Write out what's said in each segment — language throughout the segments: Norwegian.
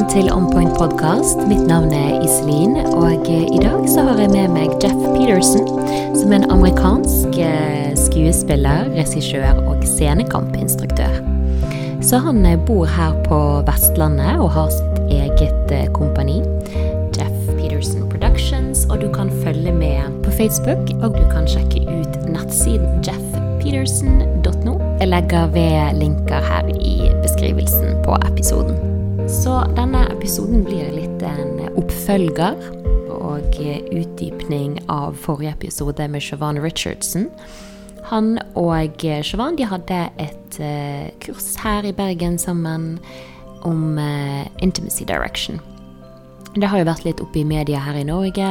Velkommen til On Point podkast. Mitt navn er Iselin, og eh, i dag så har jeg med meg Jeff Peterson, som er en amerikansk eh, skuespiller, regissør og scenekampinstruktør. Så han eh, bor her på Vestlandet og har sitt eget kompani, Jeff Peterson Productions, og du kan følge med på Facebook, og du kan sjekke ut nettsiden jeffpeterson.no. Jeg legger ved linker her i beskrivelsen på episoden. Så denne episoden blir litt en oppfølger og utdypning av forrige episode med Siobhan Richardson. Han og Siobhan hadde et eh, kurs her i Bergen sammen om eh, intimacy direction. Det har jo vært litt oppe i media her i Norge,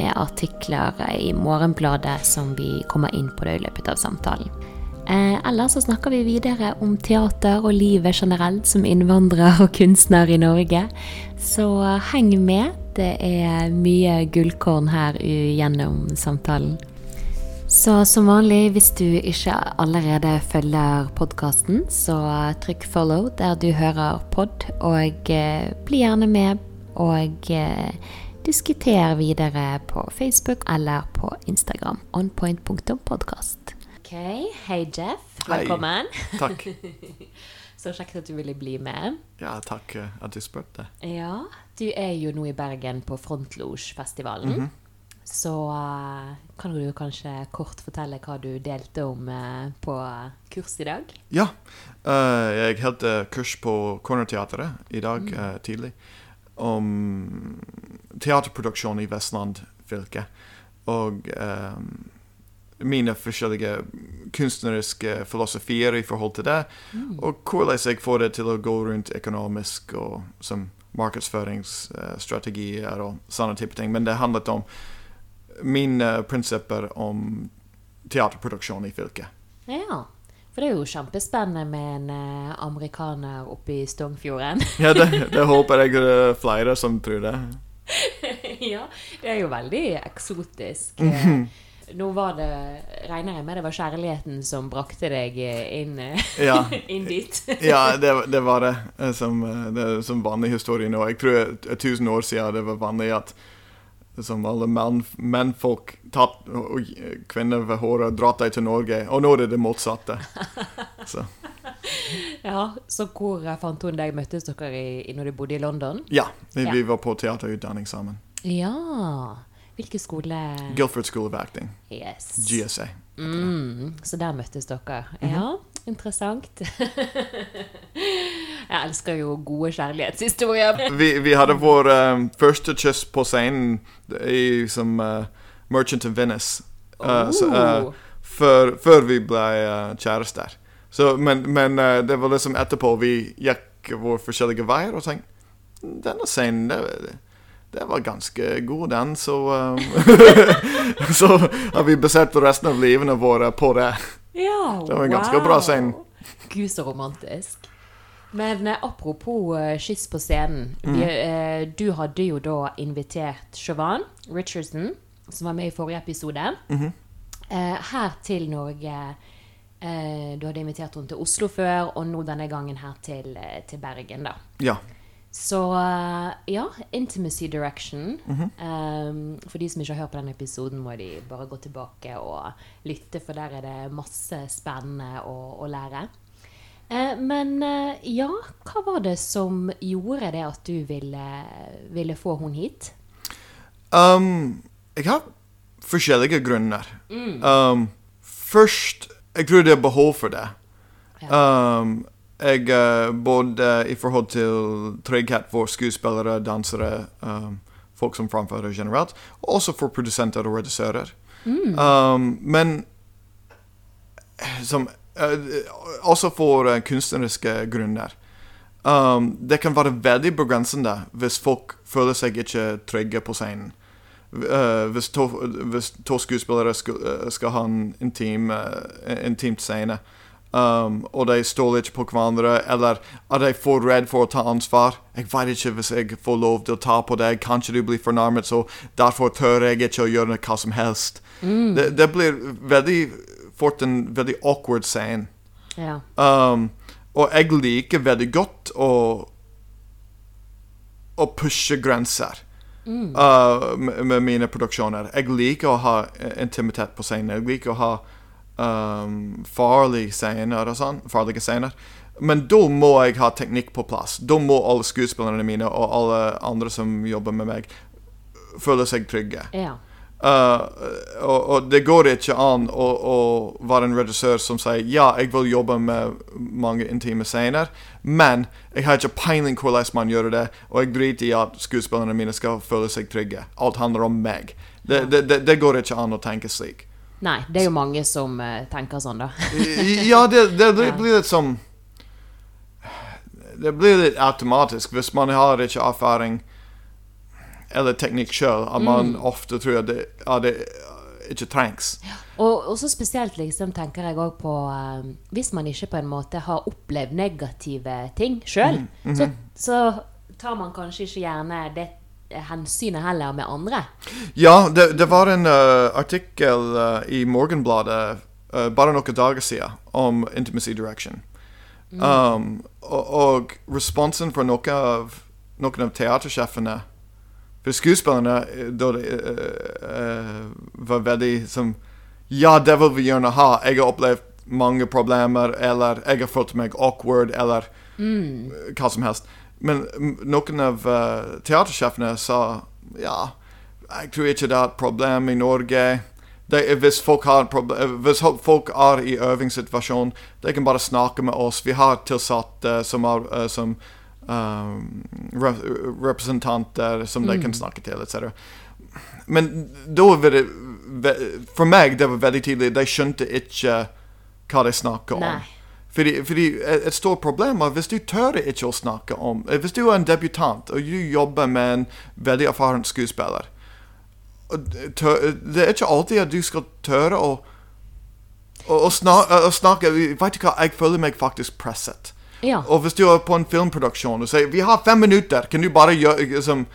med artikler i Morgenbladet som vi kommer inn på det i løpet av samtalen. Eh, ellers så snakker vi videre om teater og livet generelt som innvandrer og kunstner i Norge. Så heng med. Det er mye gullkorn her gjennom samtalen. Så som vanlig, hvis du ikke allerede følger podkasten, så trykk 'follow' der du hører pod, og eh, bli gjerne med og eh, diskuter videre på Facebook eller på Instagram. onpoint.podkast. Ok, Hei, Jeff. Hei. Velkommen. Takk. Så kjekt at du ville bli med. Ja, takk eh, at du spurte. Ja, du er jo nå i Bergen på Frontlosj-festivalen. Så eh, kan du kanskje kort fortelle hva du delte om eh, på kurs i dag? Ja, jeg holdt kurs på Cornerteatret i dag mm. tidlig om teaterproduksjon i Vestland fylke. Og eh, mine forskjellige kunstneriske filosofier i forhold til det. Og hvordan jeg får det til å gå rundt økonomisk og som markedsføringsstrategier og sånne type ting. Men det handlet om mine prinsipper om teaterproduksjon i fylket. Ja, for det er jo kjempespennende med en eh, amerikaner oppe i Stongfjorden. Ja, det, det håper jeg det er flere som tror det. ja, det er jo veldig eksotisk. Eh, Nå var det, regner jeg med det var kjærligheten som brakte deg inn, eh, Ja. inn dit. Ja, det, det var det eh, som, eh, det som vanlig historie nå. Jeg tror et tusen år siden det var vanlig at som alle menn, mennfolk tatt og kvinner ved håret dratt dem til Norge. Og nå er det det motsatte. Så Ja, Så hvor eh, fant hun deg? Møttes dere i, når du bodde i London? ja, vi, Ja. var på teaterutdanning sammen. Ja. Hvilken skole? Guilford School of Acting, Yes. GSA. Mm, så der møttes dere. Ja, interessant. jeg elsker jo gode kjærlighetshistorier. Vi, vi hadde vår um, første kyss på scenen i, som uh, Merchant of Venice. Eh, så, eh, Oh. før, før vi ble kjærester. Så, men men det var liksom etterpå vi gikk våre forskjellige veier og tenkte Denne scenen, det, det var ganske god, den. Så, um, så har vi basert resten av livene våre på det. Ja, Det var en ganske bra scene. Gud, så romantisk. Men eh, apropos eh, kyss på scenen. Mm. Vi, eh, du hadde jo da invitert Siobhan Richardson, som var med i forrige episode, Mhm. eh, her til Norge. Eh, du hadde invitert henne til Oslo før, og nå denne gangen her til, til Bergen, da. Ja. Så eh, ja, Intimacy Direction. Mhm. Um, for de som ikke har hørt på den episoden, må de bare gå tilbake og lytte, for der er det masse spennende å, å lære. Uh, men uh, ja, hva var det som gjorde det at du ville, ville få hun hit? Um, jeg har forskjellige grunner. Um, først Jeg tror det er behov for det. Um, jeg uh, både i forhold til trygghet for skuespillere, dansere, um, folk som framfører generelt, og også for produsenter og regissører. Um, men som uh, Også for uh, kunstneriske grunner. Um, det kan være veldig begrensende hvis folk føler seg ikke trygge på scenen. Uh, hvis, to, hvis to skuespillere skal, skal ha en intim, intimt scene, um, og de stoler ikke på hverandre, eller er de for redde for å ta ansvar? Jeg vet ikke hvis jeg får lov til å ta på deg, kanskje du blir fornærmet, så derfor tør jeg ikke å gjøre hva som helst. Det, det blir veldig fort en veldig awkward scene. Ja. Um, og jeg liker veldig godt å å pushe grenser uh, med, med mine produksjoner. Jeg liker å ha intimitet på scenen. Jeg liker å ha um, farlige scener og sånn. Farlige scener. Men da må jeg ha teknikk på plass. Da må alle skuespillerne mine og alle andre som jobber med meg, føle seg trygge. Ja. Uh, og, og det går ikke an å, å være en regissør som sier ja, jeg vil jobbe med mange intime scener, men jeg har ikke peiling hvordan man gjør det, og jeg driter i at skuespillerne mine skal føle seg trygge. Alt handler om meg. Det, det, det, det går ikke an å tenke slik. Nei, det er jo mange som uh, tenker sånn, da. ja, det, det, det blir litt som Det blir litt automatisk. Hvis man har ikke erfaring eller teknikk sjøl, at man ofte tror at det, at det ikke trengs. Og også spesielt liksom, tenker jeg òg på uh, Hvis man ikke på en måte har opplevd negative ting sjøl, så, så tar man kanskje ikke gjerne det hensynet heller med andre. Ja, det, det var en uh, artikkel uh, i Morgenbladet uh, bare noen dager siden om Intimacy Direction. Um, og, og responsen fra noen av, noen av teatersjefene For skuespillerne eh, da eh, eh, var veldig som Ja, det vil vi gjerne ha. Jeg har opplevd mange problemer, eller jeg har følt meg awkward, eller mm. hva som helst. Men mm, noen av uh, teatersjefene sa ja, jeg tror ikke det er et problem i Norge. De, hvis, folk har eh, hvis folk er i øvingssituasjon, de kan bare snakke med oss. Vi har tilsatte som er uh, som um, re representanter som de kan snakke til, etc. Men da var det For meg det var veldig tydelig. De skjønte ikke hva de snakket om. Nei. Fordi, fordi et, stort problem er hvis du tør ikke å snakke om eh, Hvis du er en debutant og du jobber med en veldig erfaren skuespiller tør, Det er ikke alltid at du skal tørre å å, å, sna, å snakke Vet du hva, jeg føler meg faktisk presset. Ja. Og hvis du er på en filmproduksjon og sier 'Vi har fem minutter, kan du bare gjøre liksom,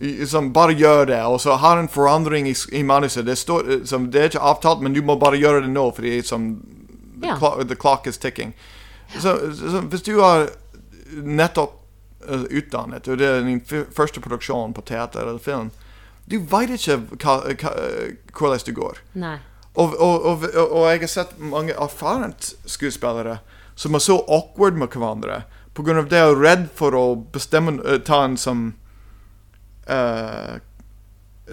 liksom, bare gjør det?' Og så har en forandring i, i manuset. Det, står, liksom, det er ikke avtalt, men du må bare gjøre det nå, fordi som, the, clock, the clock is ticking. Så, så hvis du har nettopp eh, utdannet, og det er din første produksjon på teater eller film, du vet ikke hvordan det går. Nei. Og, og, og, og, jeg har sett mange erfarent skuespillere som er så awkward med hverandre grunn av det er redd for å bestemme eh, ta en som uh,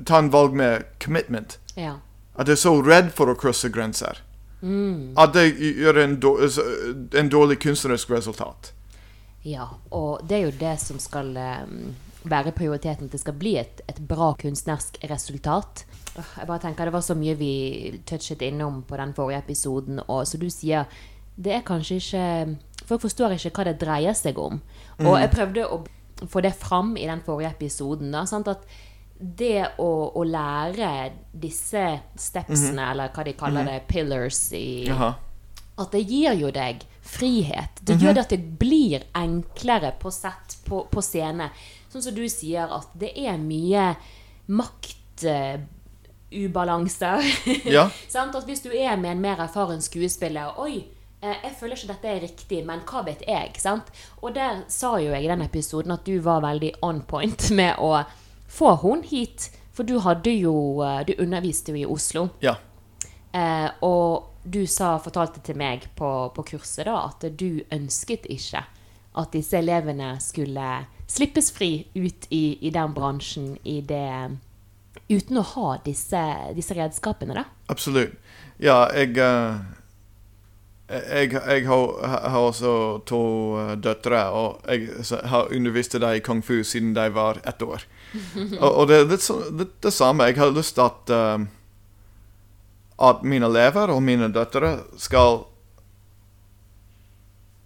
Ta en valg med commitment. Ja. At de er så redd for å krysse grenser. At det gjør en, en dårlig kunstnerisk resultat. Ja, og det er jo det som skal eh, være prioriteten. At det skal bli et, et bra kunstnerisk resultat. Jeg bare tenker Det var så mye vi touchet innom på den forrige episoden. Og som du sier, det er kanskje ikke Folk forstår ikke hva det dreier seg om. Og jeg prøvde å få det fram i den forrige episoden. Da, sant? At det å, å lære disse stepsene, eller hva de kaller det, pillars i, Jaha. at det gir jo deg frihet. Det gjør det at det blir enklere på sett, på, på scene. Sånn som du sier, at det er mye maktubalanser. Ja. Sant? At hvis du er med en mer erfaren skuespiller Oi, eh, jeg føler ikke dette er riktig, men hva vet jeg? Sant? Og der sa jo jeg i den episoden at du var veldig on point med å få hun hit. For du hadde jo eh, Du underviste jo i Oslo. Ja. Eh, og du sa, fortalte til meg på, på kurset da, at du ønsket ikke at disse elevene skulle slippes fri ut i, i den bransjen i det, uten å ha disse, disse redskapene. da. Absolutt. Ja, jeg eh, jeg, jeg har, har også to eh, døtre, og jeg har undervist dem i kung fu siden de var ett år. og, og det er litt, så, litt det samme. Jeg har lyst til at um, at mine elever og mine døtre skal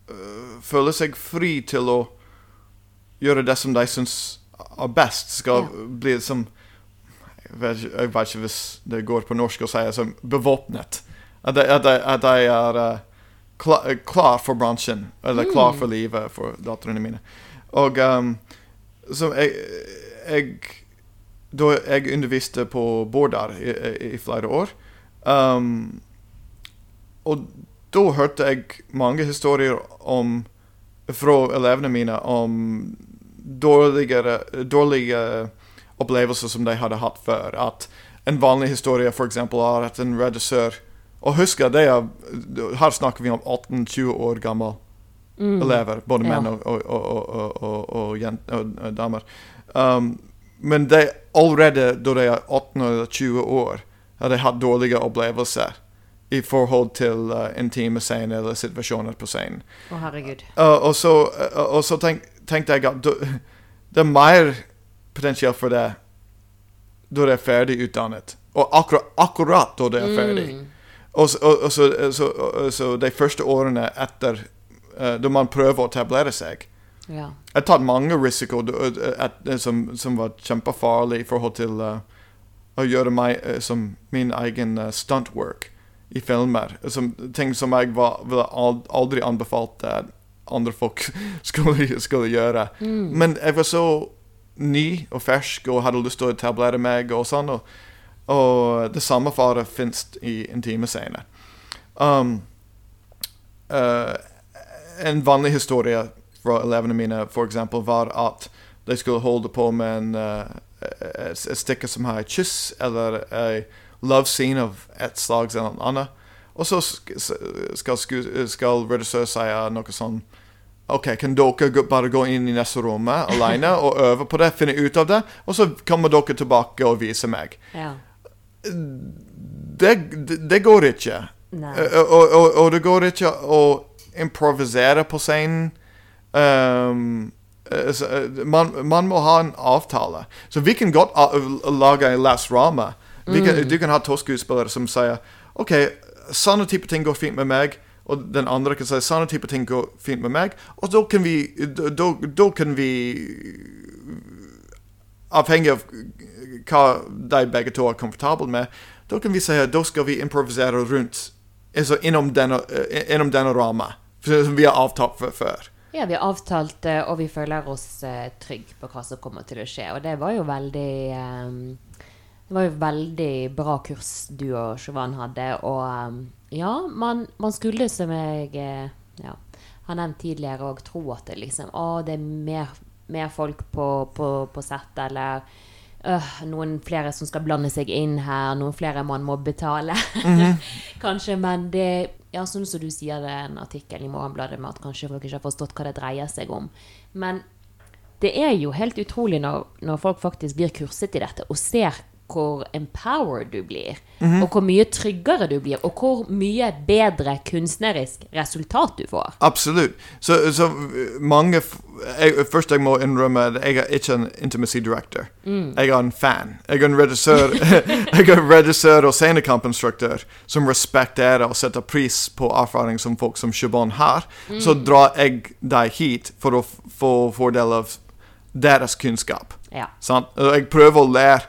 uh, føle seg fri til å gjøre det som de syns er best. Skal Ja. bli som jeg vet, ikke- jeg vet ikke hvis det går på norsk å si som bevåpnet. At de, at de, at de er uh, eh, klar for bransjen, eller klar for livet for datterne mine. Og um, så jeg, jeg Da jeg underviste på Bårdar i, i, i flere år um, Og da hørte jeg mange historier om fra elevene mine om dårligere, dårlige opplevelser som de hadde hatt før. At en vanlig historie eksempel er at en regissør Og husk at er, her snakker vi om 18-20 år gamle elever. Både menn og, og, og, og damer. Um, men de allerede da de er 18 eller 20 år, har de hatt dårlige opplevelser i forhold til uh, intime scener eller situasjoner på scenen. Å, herregud. Uh, og så, uh, så tenk, tenkte jeg at det er mer potensial for det da de er ferdig utdannet. Og akkurat, akkurat da de er ferdig. Mm. Og, så- og, og, så, så, så de første årene etter uh, da man prøver å etablere seg Ja. Jeg har tatt mange risiko som, som var kjempefarlig i forhold til uh, å gjøre meg uh, som min egen uh, stuntwork i filmer. Som, ting som jeg var, aldri at andre folk skulle, skulle gjøre. Men jeg var så ny og fersk og hadde lyst til å etablere meg og sånn. Og, og det samme fare fins i intime scener. Um, uh, en vanlig historie fra elevene mine for eksempel, var at de skulle holde på med en, uh, et, et stykke som har et kyss eller en love scene av et slag eller noe annet. Og så sk skal, skal regissør si noe sånn OK, kan dere bare gå inn i neste rommet alene og øve på det, finne ut av det, og så kommer dere tilbake og viser meg. ja. Det, det, går ikke. Eh, og, og, og det går ikke å improvisere på scenen. Um, man, man må ha en avtale. Så vi kan godt lage en last rama. Kan, Du kan ha to skuespillere som sier OK, sånne type ting går fint med meg. Og den andre kan si sånne type ting går fint med meg. Og da kan vi Da, kan vi Avhengig av hva de begge to er komfortable med, da kan vi si at da skal vi improvisere rundt altså innom denne, innom denne ramma. Som vi har avtalt for før. Ja, vi har avtalt, eh, og vi føler oss trygge på hva som kommer til å skje. Og det var jo veldig eh, Det var jo veldig bra kurs du og Siobhan hadde. Og eh, ja, man, man skulle, som jeg eh, ja, har nevnt tidligere, òg tro at det liksom Å, det er mer, mer folk på, på, på sett, eller øh, noen flere som skal blande seg inn her, noen flere man må betale. kanskje, men det Ja, sånn som du sier det en artikkel i Morgenbladet med at kanskje folk ikke har forstått hva det dreier seg om. Men det er jo helt utrolig når, når folk faktisk blir kurset i dette og ser hvor empowered du blir, og hvor mye tryggere du blir, og hvor mye bedre kunstnerisk resultat du får. Absolutt. Så, så mange jeg, Først jeg må innrømme at jeg er ikke en intimacy director. Jeg er en fan. Jeg er en regissør Jeg er regissør og scenekampinstruktør som respekterer og setter pris på erfaring som folk som Siobhan har. Så drar jeg deg hit for å få fordel av deres kunnskap. Ja. Jeg prøver å lære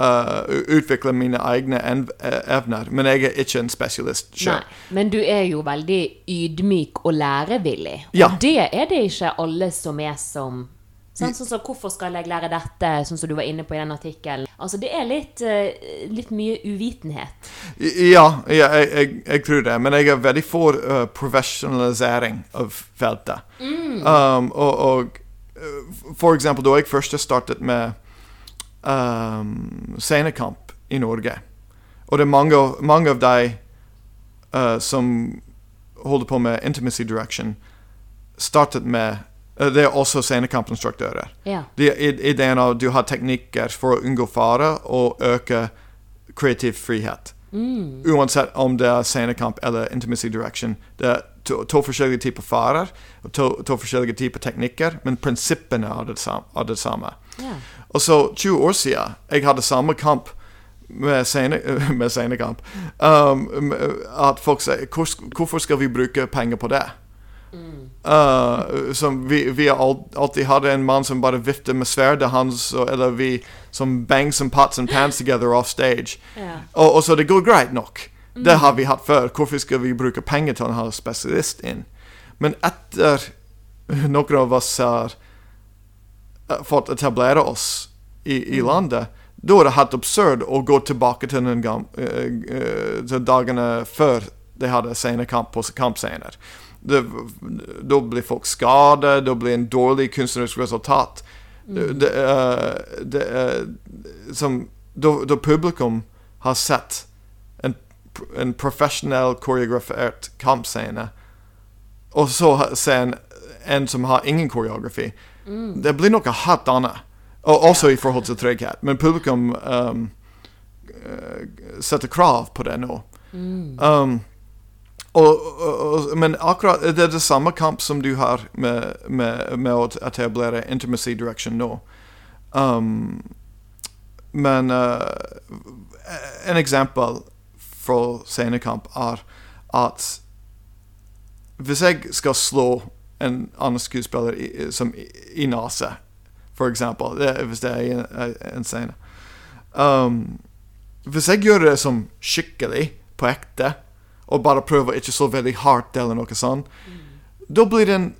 uh, utvikle mine egne eh, evner, men jeg er ikke en spesialist sjøl. men du er jo veldig ydmyk og lærevillig. Ja. Og det er det ikke alle som er som Sånn sånn som, Hvorfor skal jeg lære dette, sånn som du var inne på i den artikkelen. Altså, det er litt, eh, litt mye uvitenhet. Ja, ja jeg, jeg, jeg tror det. Men jeg er veldig for uh, profesjonalisering av feltet. Um, og, og for eksempel da jeg først startet med um, scenekamp i Norge Og det er mange, mange av de uh, som holder på med intimacy direction, startet med uh, Det er også scenekampinstruktører. Yeah. Ideen av du har teknikker for å unngå fare og øke kreativ frihet. Uansett om det er scenekamp eller intimacy direction. Det er to, to forskjellige typer farer og to, to forskjellige typer teknikker, men prinsippene er det, samme. er det samme. Ja. Og så 20 år siden jeg hadde samme kamp med, scenekamp. Um, at folk sier hvor, Hvorfor skal vi bruke penger på det? Uh, som vi, vi alltid hatt en mann som bare vifter med sverdet hans, eller vi som bangs some pots and pans together off stage. Yeah. Og, og så det går greit nok. Det har vi hatt før. Hvorfor skal vi bruke penger til å ha spesialist inn? Men etter noen av oss har fått etablere oss i, i landet, da er det helt absurd å gå tilbake til, gam, eh, eh, til dagene før de hadde scenekamp på kampscener. da blir folk skadet, da blir en dårlig kunstnerisk resultat. Mm. det, eh, det, eh, som, da, da publikum har sett en, en profesjonell koreografert kampscene, og så ser en en som har ingen koreografi, det blir noe helt annet. Og også i forhold til trygghet. Men publikum um, eh, setter krav på det nå. Um, og, og, og, men akkurat det er det samme kamp som du har med, med, med å etablere intimacy direction nå. Um, men uh, en eksempel fra scenekamp er at hvis jeg skal slå en annen skuespiller i, som i, i nase, for eksempel, det, hvis det er i en, en scene um, Hvis jeg gjør det som skikkelig, på ekte, og bare prøver ikke så veldig hardt eller noe sånt, da blir den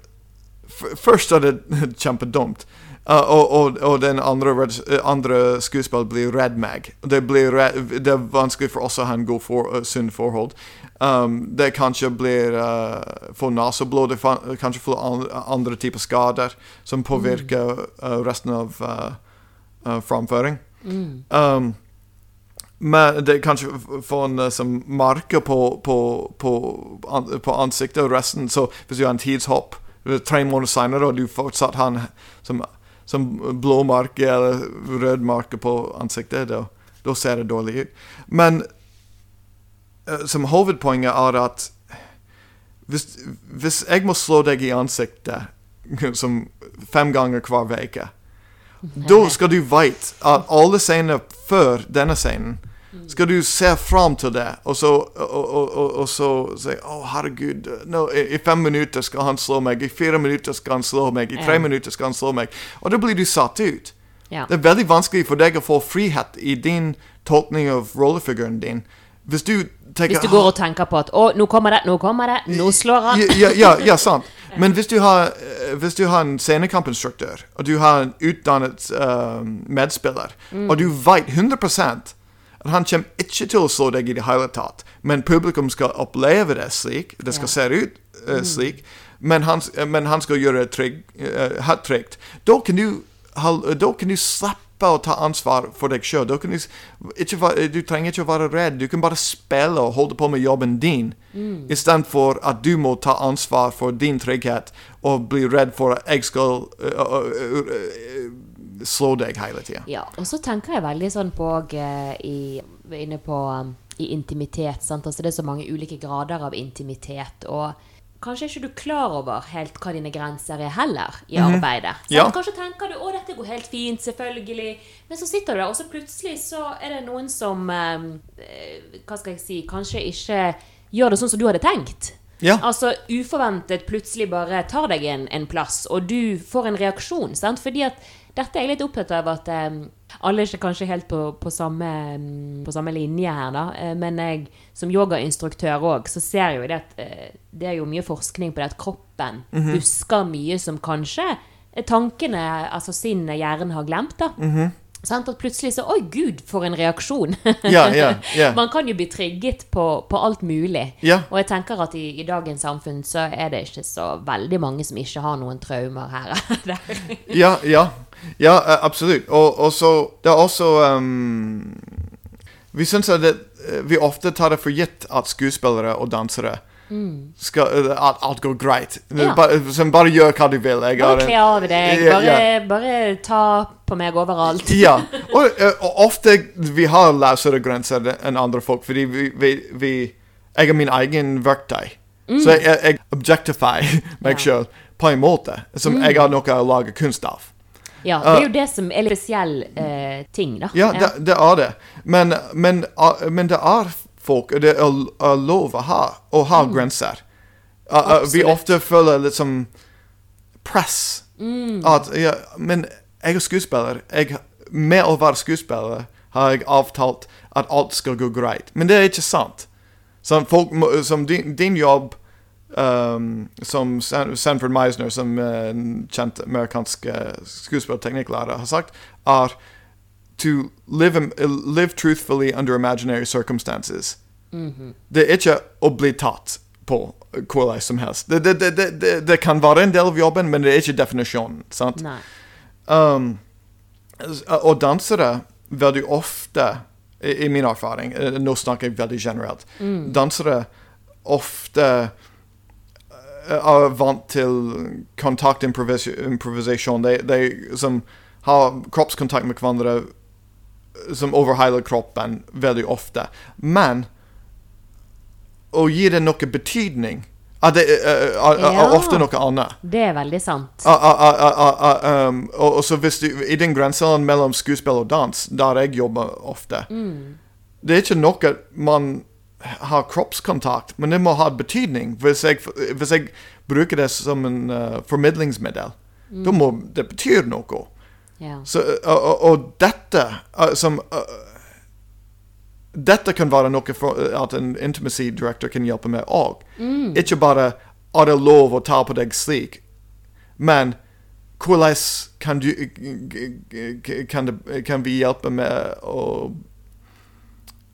Først er det kjempedumt. Uh, og, og, og den andre, uh, andre skuespilleren blir red mag. Det, blir red, det er vanskelig for oss å ha en god for, uh, sunn forhold. Um, det kanskje blir uh, få neseblod, det kanskje få andre, typer skader som påvirker uh, resten av uh, uh, framføring. Um, men det kanskje f- få en uh, marke på, på, på, på ansiktet og resten. Så hvis du har en tidshopp er tre måneder senere, og du fortsatt har en som, som blå marke eller rød marke på ansiktet, da, ser det dårlig ut. Men som hovedpoenget er at hvis, hvis jeg må slå deg i ansiktet som fem ganger hver uke, da skal du vite at alle scener før denne scenen skal du se fram til det, og så, og, og, og, så si Å, herregud, No, i, fem minutter skal han slå meg, i fire minutter skal han slå meg, i tre minutter skal han slå meg. Og da blir du satt ut. Ja. Det er veldig vanskelig for deg å få frihet i din tolkning av rollefiguren din. Hvis du tenker Hvis du går og tenker på at 'Å, nå kommer det, nå kommer det, nå slår han'. ja, ja, ja, sant. Men hvis du har, eh, hvis du har en scenekampinstruktør, og du har en utdannet uh, medspiller, og du vet 100% at han kommer ikke til å slå deg i det hele tatt, men publikum skal oppleve det slik, det skal se ut uh, slik, men han, men han skal gjøre det trygg, uh, trygt, da kan du, da kan du slippe å ta ansvar for deg sjøl. Du, du trenger ikke å være redd. Du kan bare spille og holde på med jobben din, istedenfor at du må ta ansvar for din trygghet og bli redd for at jeg skal uh, uh, uh, slå deg hele tida. Ja, og så tenker jeg veldig sånn på eh, i, inne på um, i intimitet. Sant? Altså, det er så mange ulike grader av intimitet. Og kanskje er ikke du klar over helt hva dine grenser er heller i arbeidet. Mm -hmm. Ja. Kanskje tenker du 'å, dette går helt fint', selvfølgelig. Men så sitter du der, og så plutselig så er det noen som eh, Hva skal jeg si Kanskje ikke gjør det sånn som du hadde tenkt. Ja. Altså uforventet plutselig bare tar deg en, en plass, og du får en reaksjon. Sant? Fordi at dette er jeg litt opptatt av at eh, alle er ikke kanskje helt på, på, samme, mm, på samme linje her, da. Eh, men jeg som yogainstruktør òg, så ser jo det at eh, det er jo mye forskning på det at kroppen husker mye som kanskje tankene, altså sinnet, hjernen har glemt, da. Sant? At plutselig så Oi, gud, for en reaksjon! Ja, ja, ja. Man kan jo bli trigget på, på alt mulig. Og jeg tenker at i, i dagens samfunn så er det ikke så veldig mange som ikke har noen traumer her. Der. Ja, ja. Ja, absolutt. Og, og så Det er også um, Vi syns at det, eh, vi ofte tar det for gitt at skuespillere og dansere skal, alt, At alt går greit. Ja. Bare, bare gjør hva du vil. Jeg Bare kle av deg. Bare, ja. bare ta på meg overalt. Ja, og, eh, og ofte vi har løsere grenser enn andre folk, fordi vi, vi, vi Jeg har min egen verktøy. Så jeg, jeg, objectify meg Ja. sjøl på en måte som jeg har noe å lage kunst av. Ja, Det er jo det som er litt spesiell uh, ting, da. Ja, det, det er det. Men, men, men det er folk, det er, er lov å ha, å ha grenser. Uh, uh, vi ofte føler litt som press. At, ja, men jeg er skuespiller. Jeg, med å være skuespiller har jeg avtalt at alt skal gå greit. Men det er ikke sant. Som, folk som din, din jobb um, som Sanford Meisner, som uh, en kjent amerikansk uh, skuespillerteknikklærer, har sagt, er to live, live truthfully under imaginary circumstances. Det er ikke å bli tatt på hvordan som helst. Det, det, det, det, kan være en del av jobben, men det er ikke definisjonen. sant? Um, og dansere veldig ofte, i, i min erfaring eh, Nå snakker jeg veldig generelt. Dansere ofte eh, er vant til kontaktimprovisasjon. De, de som har kroppskontakt med hverandre som overheiler kroppen veldig ofte. Men å gi det noe betydning er, det, er, er Ja. ofte noe annet. Det er veldig sant. Ah, ah, ah, um, og, så hvis du, I den grenseland mellom skuespill og dans, der jeg jobber ofte Det er ikke noe man har kroppskontakt, men det må ha betydning. Hvis jeg, hvis jeg bruker det som en uh, formidlingsmiddel, da må det bety noe. Ja. Så, og, og, og dette uh, som uh, Dette kan være noe for, at en intimacy director kan hjelpe med òg. Ikke bare er det lov å ta på deg slik, men hvordan kan, du, kan, det, kan vi hjelpe med å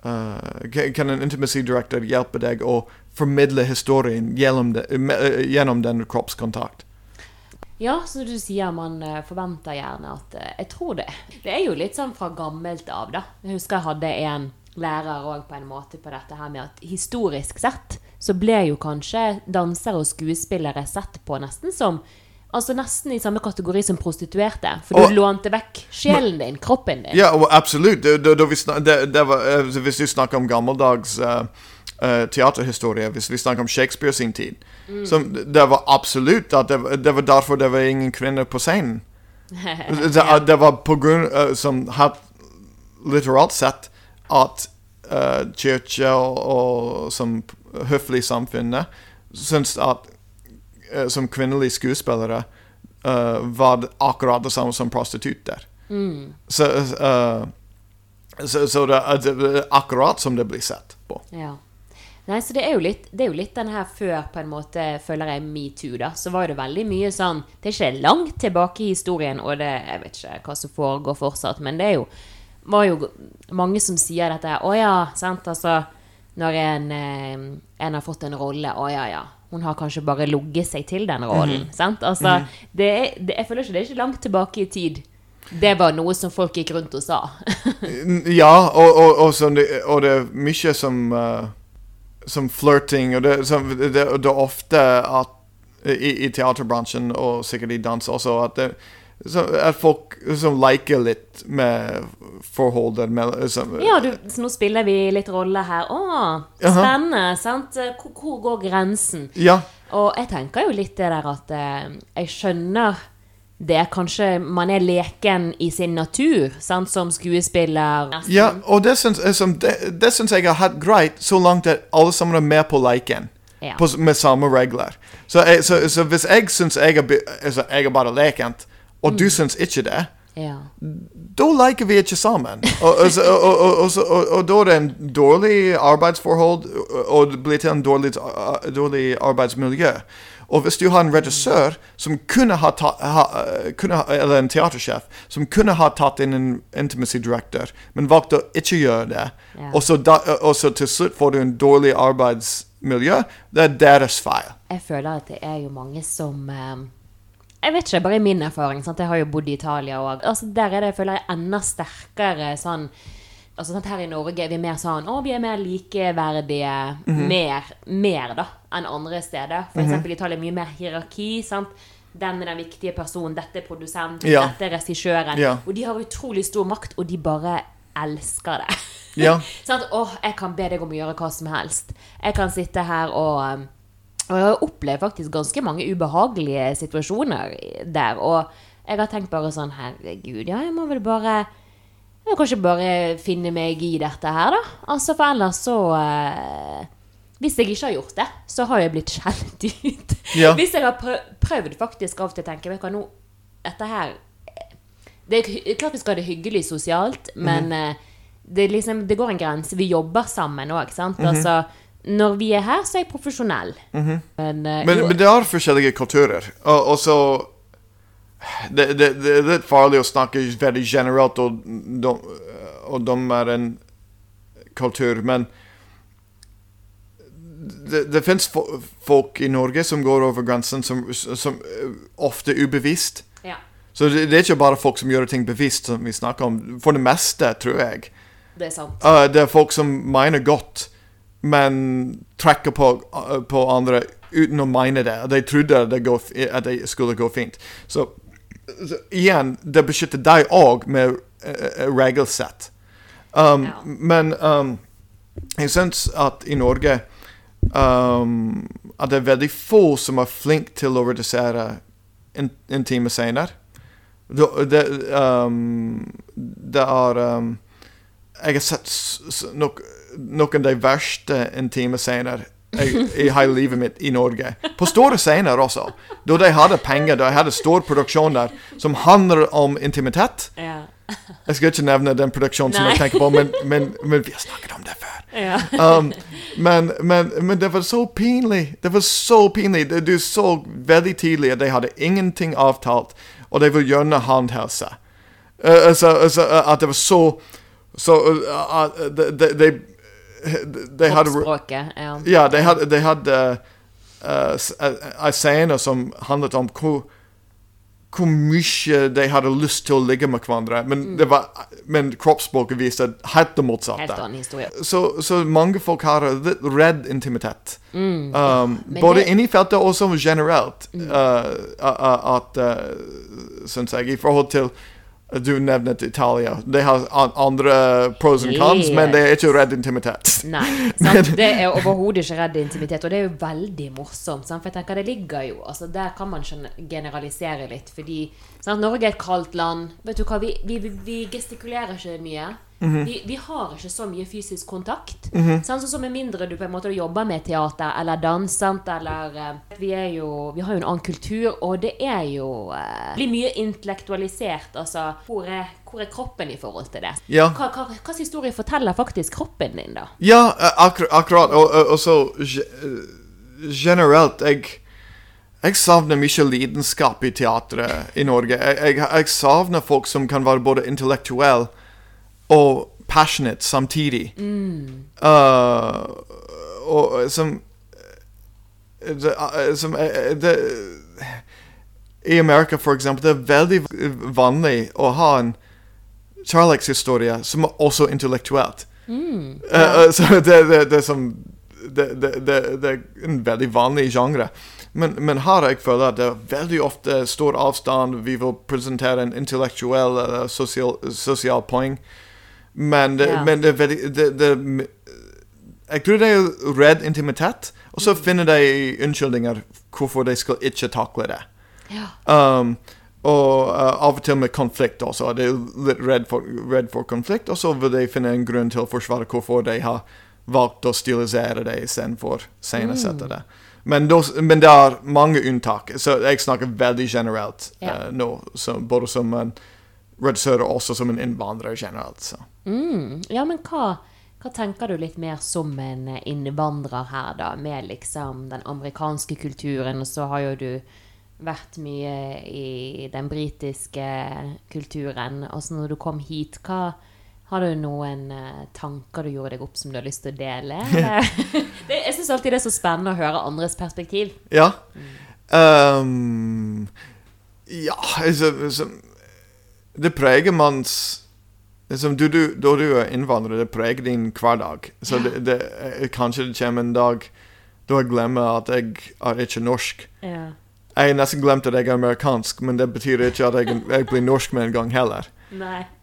uh, kan- Kan en intimacy director hjelpe deg å formidle historien gjennom, det, gjennom den kroppskontakt? Ja, som du sier, man eh, forventer gjerne at eh, Jeg tror det. Det er jo litt sånn fra gammelt av, da. Jeg husker jeg hadde en lærer òg på en måte på dette her med at historisk sett så ble jo kanskje dansere og skuespillere sett på nesten som Altså nesten i samme kategori som prostituerte. For Og- du lånte vekk sjelen din, kroppen din. Ja, absolutt. Eh, hvis du snakker om gammeldags eh, eh, teaterhistorie, hvis vi snakker om Shakespeare sin tid så Det var absolutt det, var- det var derfor det var ingen kvinner på scenen. Det, det var på grunn uh, som hat, Literalt sett at uh, kirke og, og som høflig samfunnet syns at uh, som kvinnelige skuespillere uh, var akkurat det samme som prostitutter. Så, eh, så, så er- det er akkurat som det blir sett på. Ja. Nei, så det er jo litt, det er jo litt den her før, på en måte, føler jeg, metoo, da. Så var det veldig mye sånn Det er ikke langt tilbake i historien, og det Jeg vet ikke hva som foregår fortsatt, men det er jo var jo mange som sier dette Å ja, sant, altså Når en, eh, en har fått en rolle, å ja, ja. Hun har kanskje bare ligget seg til den rollen. Sant? Altså, det er, det, jeg føler ikke det er ikke langt tilbake i tid. Det var noe som folk gikk rundt og sa. Ja, og, og, og, så det, og det er mye som eh, Som flirting og det, som, det, det er ofte at i, i teaterbransjen, og sikkert i dans også, at, det, så, at folk som leker litt med forholdet som, Ja, du, så nå spiller vi litt rolle her. Å, spennende, sant? Hvor, hvor går grensen? Ja. Og jeg tenker jo litt det der at eh, jeg skjønner det. er Kanskje man er leken i sin natur, sant? som skuespiller. Ja, og det syns, eh, det, det syns jeg har hatt greit, så langt at alle sammen er med på leken. Ja. På, med samme regler. Så, jeg, så, så hvis jeg syns jeg altså, jeg er bare lekent, og du syns ikke det, Ja. da leker vi ikke sammen. Og, og, og, og, da er det en dårlig arbeidsforhold, og det blir til en dårlig, uh, dårlig arbeidsmiljø. Og hvis du har en regissør som kunne ha tatt ha, kunne Eller en teatersjef som kunne ha tatt inn en intimacy director, men valgte å ikke gjøre det, Ja. og, så da, og så til slutt får du en dårlig arbeidsmiljø, det er deres feil. Jeg føler at det er jo mange som eh, Jeg vet ikke, bare i min erfaring. Sant? Jeg har jo bodd i Italia òg. Altså, der er det, jeg føler jeg, enda sterkere sånn Altså, sant? Her i Norge er vi mer sånn Å, vi er mer likeverdige. Mhm. Mer, mer da, enn andre steder. For eksempel i Italia er mye mer hierarki. sant? Den er den viktige personen, dette er produsenten, Ja. dette er regissøren. Ja. Og de har utrolig stor makt, og de bare elsker det. Ja. Sånn at, åh, jeg kan be deg om å gjøre hva som helst. Jeg kan sitte her og Og jeg har opplevd faktisk ganske mange ubehagelige situasjoner der. Og jeg har tenkt bare sånn Herregud, ja, jeg må vel bare Jeg kan kanskje bare finne meg i dette her, da. Altså, for ellers så eh, Hvis jeg ikke har gjort det, så har jeg blitt skjelt ut. Ja. Hvis jeg har prøvd faktisk av og til å tenke Vet du hva, nå Dette her det er klart vi skal ha det hyggelig sosialt, men men -hmm. det, liksom, det går en grense. Vi jobber sammen òg, sant. Mhm. Altså, når vi er her, så er jeg profesjonell. Men, eh, Men, jo, men det er forskjellige kulturer. Og så det, det, det er litt farlig å snakke veldig generelt, de, og de er en kultur, men det, det fins folk i Norge som går over grensen som, som eh, ofte ubevisst. Ja. Så det, det er ikke bare folk som gjør ting bevisst, som vi snakker om. For det meste, tror jeg. Det er sant. Uh, det er folk som mener godt, men trekker på, uh, på andre uten å mene det. De trodde det går, at det skulle gå fint. Så igjen, det beskytter deg òg med uh, regelsett. Um, Ja. Men um, jeg syns at i Norge um, at det er veldig få som er flinke til å redusere in intime scener. Det, det, um, det er um, Jeg har sett nok, noen av de verste intime scener i, i hele livet mitt i Norge. På store scener også. Da de hadde penger, da de hadde stor produksjon der som handler om intimitet. Ja. Jeg skal ikke nevne den produksjonen som jeg tenker på, men, men, men vi har snakket om det før. ja. Um, men, men, men det var så pinlig. Det var så pinlig. Du så veldig tidlig at de hadde ingenting avtalt, og de ville gjøre håndhelse. Uh, altså, altså, uh, at det var så Så uh, uh, de, de, de, de had. Ja. Ja, de hadde, de hadde uh, uh, en scene som handlet om hvor hvor mye de hadde lyst til å ligge med hverandre. Men, det var, men kroppsspråket viste helt det motsatte. Helt. Så, så mange folk har redd intimitet. um, men både det- inni feltet og generelt. Uh, uh, at uh, Syns jeg, i forhold til Du nevnte Italia. De har andre pros and cons, men de er ikke redd intimitet. Nei, sant? det er overhodet ikke redd intimitet, og det er jo veldig morsomt. Sant? For jeg tenker det ligger jo altså Der kan man generalisere litt, fordi sant? Norge er et kaldt land. Vet du hva, Vi, vi, vi- vi gestikulerer ikke mye. Vi, vi har ikke så mye fysisk kontakt. Mm -hmm. sånn, så med mindre du på en måte jobber med teater eller dans, eller eh, vi, jo, vi har jo en annen kultur, og det er jo eh, blir mye intellektualisert. Altså, hvor er, hvor er kroppen i forhold til det? Ja. Hva, hva, hva slags historie forteller faktisk kroppen din, da? Ja, uh, akkur akkurat. Og, og, og så generelt Jeg jeg savner mye lidenskap i teatret i Norge. Jeg, jeg, jeg savner folk som kan være både intellektuelle og passionate samtidig. Uh, og som det, uh, som uh, det, I Amerika, for eksempel, det er veldig vanlig å ha en kjærlighetshistorie som er også intellektuelt. Uh, uh, så det, er som, det er en veldig vanlig genre. Men, men her jeg føler at det er veldig ofte stor avstand. Vi vil presentere en intellektuell eller sosial, sosial poeng. Men det, Ja. men det er veldig det, det, Jeg tror de er redd intimitet, og så finner de unnskyldninger hvorfor de skal ikke takle det. Ja. Um, og uh, av og til med konflikt også. De er litt redd for, redd for konflikt, og så vil de finne en grunn til å forsvare hvorfor de har valgt å stilisere det istedenfor scenesette det. Men, dos, men det er mange unntak, så jeg snakker veldig generelt Ja. uh, nå. Så, både som en regissør og også som en innvandrer generelt. Så. Mm. Ja, men hva, hva tenker du litt mer som en innvandrer her, da? Med liksom den amerikanske kulturen, og så har jo du vært mye i den britiske kulturen. Og så når du kom hit, hva har du noen eh, tanker du gjorde deg opp som du har lyst til å dele? det, jeg syns alltid det er så spennende å høre andres perspektiv. Ja. Um, ja, altså, altså Det preger manns liksom, du, du, Da du er innvandrer, det preger din hverdag. Så det, det, eh, kanskje det kommer en dag da jeg glemmer at jeg er ikke norsk. Ja. Jeg har nesten glemt at jeg er amerikansk, men det betyr ikke at jeg, jeg blir norsk med en gang heller.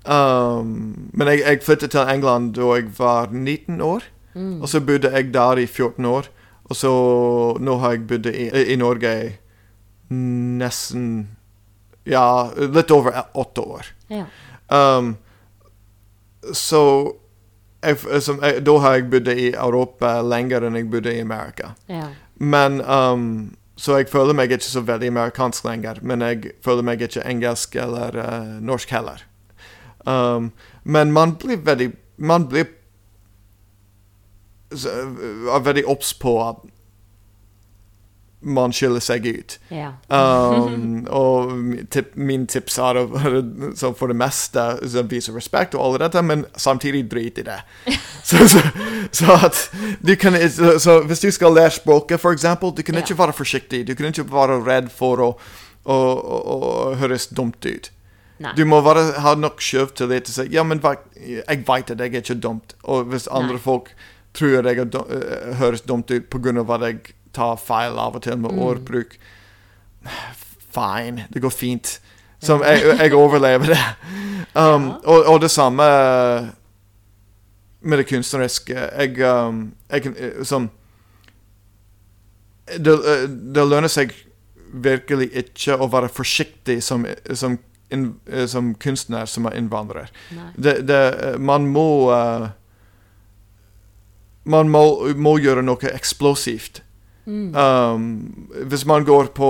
Um, men jeg, jeg flyttet til England da jeg var 19 år. Og så bodde jeg der i 14 år. Og så nå har jeg bodd i, i Norge nesten Ja, litt over åtte år. Ja. Um, så jeg, som, jeg, da har jeg bodd i Europa lenger enn jeg bodde i Amerika. ja. Men um, Så jeg føler meg ikke så veldig amerikansk lenger. Men jeg føler meg ikke engelsk eller uh, norsk heller. Um, men man blir veldig Man blir så, er veldig obs på at man skiller seg ut. Ja. Um, og tip, min tips er å for det meste vise respekt og alt dette, men samtidig drit i det. Så, så, så du kan, så, så hvis du skal lære språket, eksempel, du kan Ja. ikke være forsiktig. Du kan ikke være redd for å, å, å, å høres dumt ut. Nei. Du må bare ha nok selvtillit til å si ja, men jeg vet at jeg er ikke dumt. Og hvis andre Nei. folk tror jeg dum, eh, høres dumt ut pga. at jeg tar feil av og til Mm. med ordbruk Fine, det går fint. Som jeg, jeg overlever det. Um, og, og det samme med det kunstneriske. Jeg, um, jeg Som det, det lønner seg virkelig ikke å være forsiktig som, som, eh, som kunstner som er innvandrer. Det, det, man må uh, Man må, må gjøre noe eksplosivt. Mm. Um, hvis man går på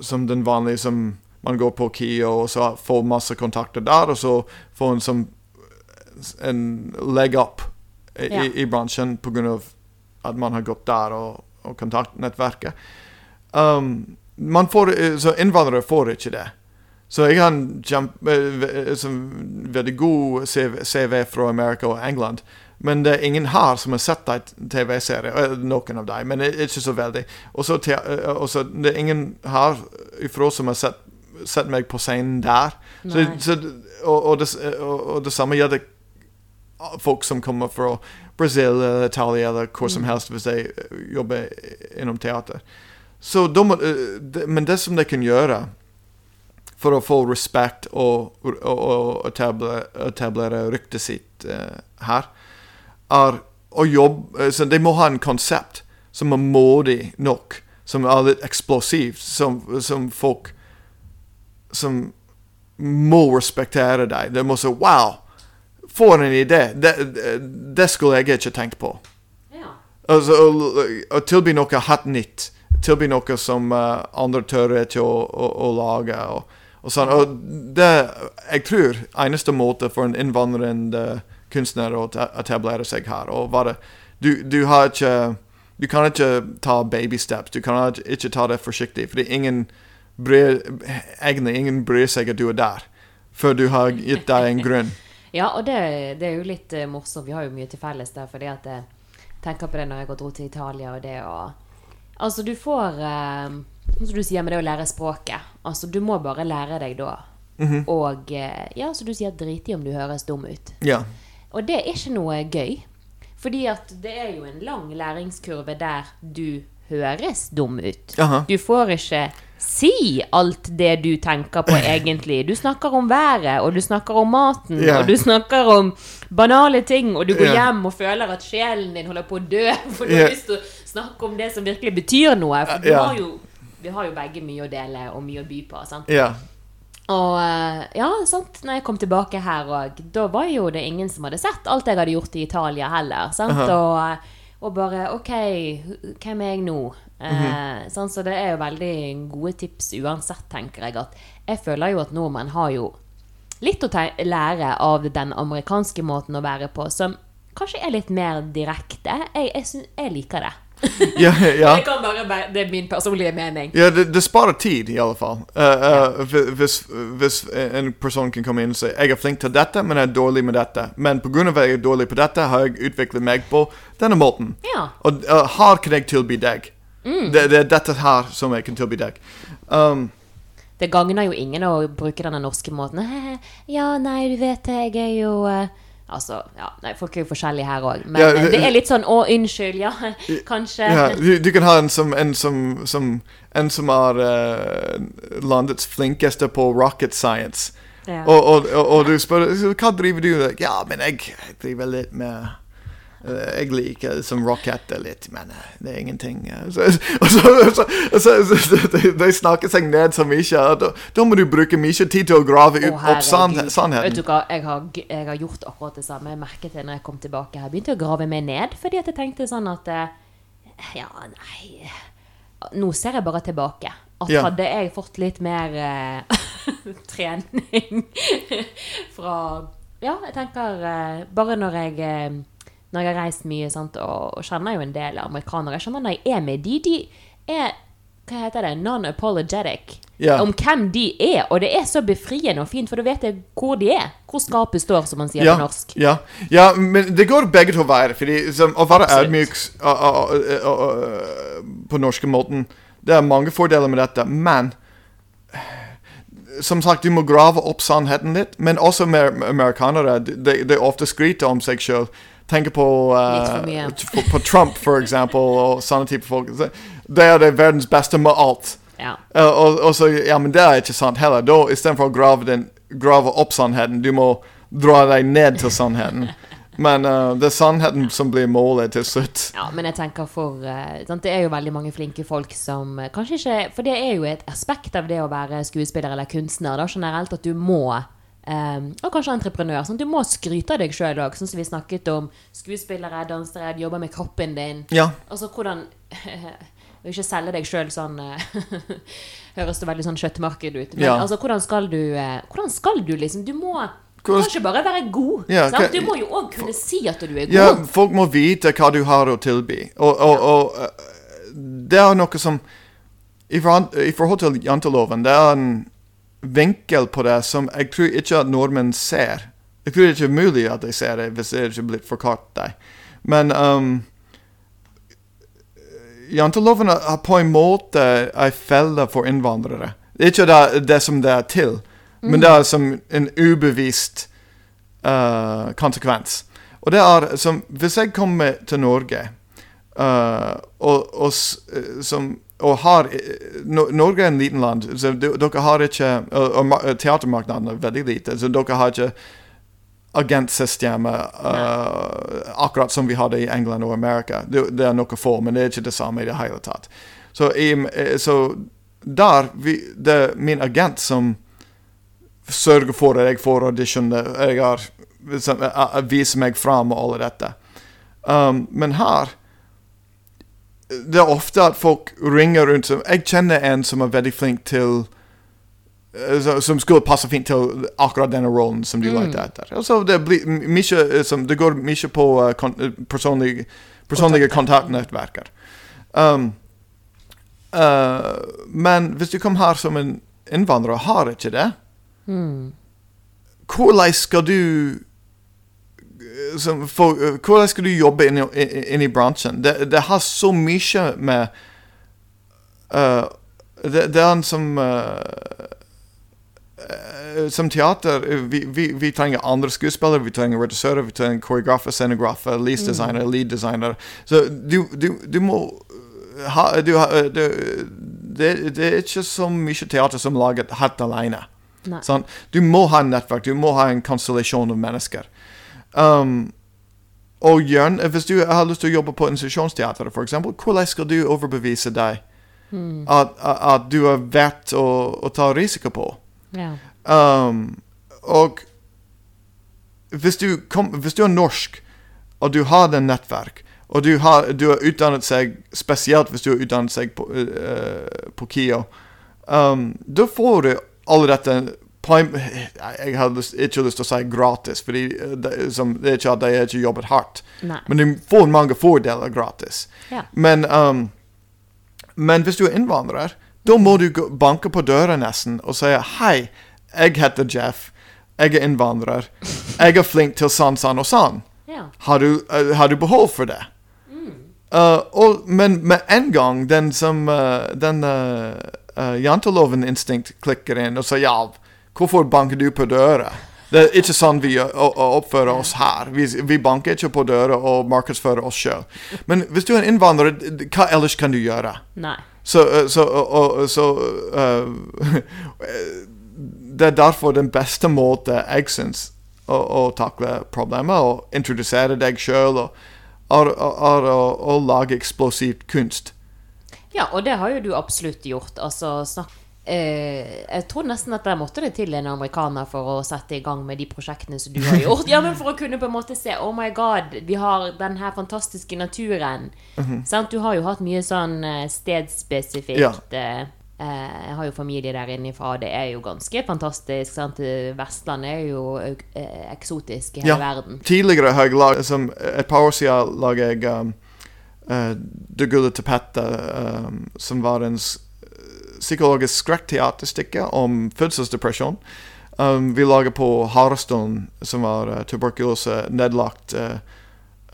som den vanlige som man går på KIO og så får masse kontakter der, og så får en som en leg up i, Ja. i, i bransjen pga. at man har gått der og, og kontaktnettverket. Um, man får, eh, så innvandrere får ikke det. Så jeg har en kjempe, eh, veldig god CV, CV fra Amerika og England. Men det er ingen her som har sett en TV-serie. eh, Noen av dem, men ikke så veldig. Og så eh, og så det er ingen her ifra som har sett, sett meg på scenen der. Så, så, og, og, det, og, og det samme gjelder folk som kommer fra Brasil eller Italia eller hvor som helst hvis de eh, jobber innom teater. Så de, eh, men det som de kan gjøre for å få respekt og, og, og etablere, etablere ryktet sitt uh, her, er å jobbe Så de må ha en konsept som er modig nok, som er litt eksplosivt, som, som folk som må respektere deg. De må si 'wow', for en idé. Det, det, det skulle jeg ikke tenkt på. Ja. Altså, å, å tilby noe helt nytt. Tilby noe som uh, andre tør ikke å, å, å lage. Og, og sånn. Og det, jeg tror eneste måte for en innvandrende kunstner å etablere seg her og bare, du, du har ikke Du kan ikke ta baby steps. Du kan ikke- ta det forsiktig. Fordi ingen bryr, egentlig ingen bryr seg at du er der, før du har gitt deg en grunn. Ja, og det, det er jo litt eh, morsomt. Vi har jo mye til felles der, fordi at jeg tenker på det når jeg dro til Italia, og det å Altså, du får eh, Som du sier med det å lære språket. Altså, du må bare lære deg da. Og eh, ja, som du sier, drit i om du høres dum ut. Ja. Og det er ikke noe gøy. Fordi at det er jo en lang læringskurve der du høres dum ut. Aha. Du får ikke si alt det du tenker på egentlig. Du snakker om været, og du snakker om maten, yeah. og du snakker om banale ting, og du går yeah. hjem og føler at sjelen din holder på å dø, for du yeah. har lyst til å snakke om det som virkelig betyr noe. For har jo, vi har jo begge mye å dele og mye å by på. sant? Og eh, ja, sant, når jeg kom tilbake her òg, da var jo det ingen som hadde sett alt jeg hadde gjort i Italia heller, sant? Og, eh, og bare, ok, hvem er jeg nå? Eh, sant? Så det er jo veldig gode tips uansett, tenker jeg, at jeg føler jo at nordmenn har jo litt å lære av den amerikanske måten å være på, som kanskje er litt mer direkte. Jeg, jeg, jeg liker det. Ja, ja. Det, kan bare, det er min personlige mening. Ja, det, det sparer tid, i alle fall. Uh, uh, ja. hvis, hvis en person kan komme inn og si 'Jeg er flink til dette, men jeg er dårlig med dette'. Men pga. at jeg er dårlig på dette, har jeg utviklet meg på denne måten. Ja. Og uh, her kan jeg tilby deg. Det, det er dette her som jeg kan tilby deg. Um, Det gagner jo ingen å bruke denne norske måten. Ja, nei, du vet det, jeg er jo eh, Altså, ja, nei, folk er jo forskjellige her òg. Men Ja, eh, det- er litt sånn 'Å, unnskyld, ja, kanskje'. ja, du, du kan ha en som, en som, som, en som er uh, landets flinkeste på rocket science. Ja. Og, og, og, og du spør hva driver du med? Ja, men jeg, jeg driver litt med jeg liker som rocketter litt, men eh, det er ingenting. eh. Så, og så, så, så, de, de snakker seg ned så mye. Da, da må du bruke mye tid til å grave opp sann, herregud. Vet du hva, jeg har, jeg har gjort akkurat det samme. Jeg merket det når jeg kom tilbake her. Jeg begynte å grave meg ned, fordi at jeg tenkte sånn at eh, Ja, nei Nå ser jeg bare tilbake. At Ja. hadde jeg fått litt mer uh, trening fra Ja, jeg tenker uh, Bare når jeg eh, når jeg har reist mye sant, og, og kjenner jo en del amerikanere Jeg skjønner når jeg er med de, de er hva heter det, non-apologetic Ja. om hvem de er. Og det er så befriende og fint, for da vet jeg hvor de er. Hvor skapet står, som man sier Ja, på norsk. ja, ja, men det går begge to veier. Fordi som, Å være ydmyk på norske måten Det er mange fordeler med dette, men som sagt, du må grave opp sannheten litt. Men også med amerikanere. De, de ofte skryter om seg sjøl. Tenker på, uh, på, på Trump, for eksempel, og sånne type folk. Det er det verdens beste med alt. Ja. Uh, og, og så, ja, men det er ikke sant heller. Da, Istedenfor å grave, den, grave opp sannheten, du må dra deg ned til sannheten. Men uh, det er sannheten som blir målet til slutt. Ja, men jeg tenker for uh? Det er jo veldig mange flinke folk som kanskje ikke For det er jo et aspekt av det å være skuespiller eller kunstner da, generelt at du må eh, og kanskje entreprenør. Sånn, du må skryte av deg sjøl òg, sånn som vi snakket om. Skuespillere, dansere, jobber med kroppen din. Ja. Altså hvordan Og ikke selge deg sjøl sånn eh, Høres det veldig sånn kjøttmarked ut. Men Ja. altså, hvordan skal du eh, Hvordan skal du liksom Du må du kan ikke bare være god. Ja, hva- Du må jo òg kunne si at du er god. Ja, folk må vite hva du har å tilby. Og, og, og uh, det er noe som I forhold til janteloven, det er en vinkel på det som jeg tror ikke at nordmenn ser. Jeg tror det ikke er mulig at de ser det hvis det ikke blitt forklart dem. Men um, janteloven er på en måte en felle for innvandrere. Det er ikke det, det som det er til, men det er som en ubevisst uh, konsekvens. Og det er som Hvis jeg kommer til Norge uh, og, og, eh, som, og har eh, no, Norge er en liten land, så dere har ikke Og, og teatermarkedet er veldig lite, så dere har ikke agentsystemet uh, akkurat som vi hadde i England og Amerika. Det, det er noe få, men det er ikke det samme i det hele tatt. Så, i, eh, så der vi, Det er min agent som sørger for at jeg får auditioner. Jeg har som, viser meg fram og alle dette. Um, men her Det er ofte at folk ringer rundt som Jeg kjenner en som er veldig flink til eh, som skulle passe fint til akkurat denne rollen som du leter etter. Altså, det, blir mye, eh, som, det går mye på uh, kon personlige, personlige kontaktnettverker. Um, uh, men hvis du kommer her som en innvandrer og har ikke det, hvordan skal du som, for, eh, hvordan skal du jobbe inn i, inn- i bransjen? Det, det har så mye med uh, det, det er en som eh, Som teater vi, vi, vi trenger andre skuespillere, vi trenger regissører, vi trenger koreografer, scenografer, lease-designer, lead-designer. Så du, du, du må ha du, du, det, det er ikke så mye teater som laget helt alene. Sånn? Du må ha en nettverk, du må ha en konstellasjon av mennesker. Um, og Jørn, hvis du har lyst til å jobbe på institusjonsteateret, f.eks., hvordan skal du overbevise deg at, at, at du er verdt å, å ta risiko på? Ja. Um, og hvis du, kom, hvis du er norsk, og du har den nettverk, og du har, du har utdannet seg, spesielt hvis du har utdannet seg på, uh, på KIO, um, da får du all dette en, Jeg har lyst, ikke lyst til å si gratis, fordi eh, det, som, det er ikke at de ikke jobbet hardt. Nei. Men du får mange fordeler gratis. Ja. Men, um, men hvis du er innvandrer, da må du banke på døra nesten og si Hei, jeg heter Jeff. Jeg er innvandrer. Jeg er flink til sånn, sånn og sånn. ja. Har du, uh, har du behov for det? Uh, og, men med en gang den som uh, den janteloven-instinkt klikker inn og sier ja, hvorfor banker du på døra? Det er ikke sånn vi uh, oppfører oss her. Vi, vi banker ikke på døra og markedsfører oss sjøl. Men hvis du er en innvandrer, hva ellers kan du gjøre? Nei. Så, uh, så, og- og- så uh, Det er derfor den beste måten jeg syns å, å takle problemet, og introdusere deg sjøl, er, er å, å lage eksplosivt kunst. Ja, og det har jo du absolutt gjort. Altså, snakk eh, Jeg tror nesten at der måtte det til en amerikaner for å sette i gang med de prosjektene som du har gjort. Ja, men For å kunne på en måte se Oh my God, vi har den her fantastiske naturen. Sant? Du har jo hatt mye sånn eh, stedspesifikt Ja. eh, eh, Jeg har jo familie der innifra, og det er jo ganske fantastisk. Sant? Vestlandet er jo eh, eksotisk i hele Ja. verden. Tidligere har jeg laget som Et par år siden laget jeg um, uh, Det gule tapetet, um, som var en psykologisk skrekkteaterstykke om fødselsdepresjon. Um, vi lager på Harestone, som var uh, tuberkulose, nedlagt uh,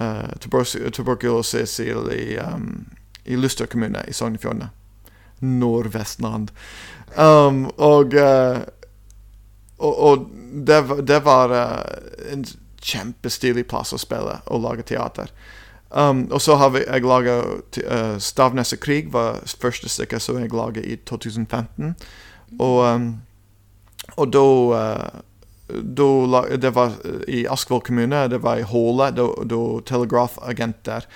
uh, tuber tuberkulosis i, i, um, i Luster kommune i Sogn og Fjordane. Nordvestland. Um, og, uh, og, og det, det var uh, en kjempestilig plass å spille og lage teater. Um, og så har vi, jeg laget uh, Stavnes og krig, var første stykket som jeg laget i 2015. Og, um, og da uh, Det var uh, i Askvoll kommune, det var i Håle, da, telegrafagenter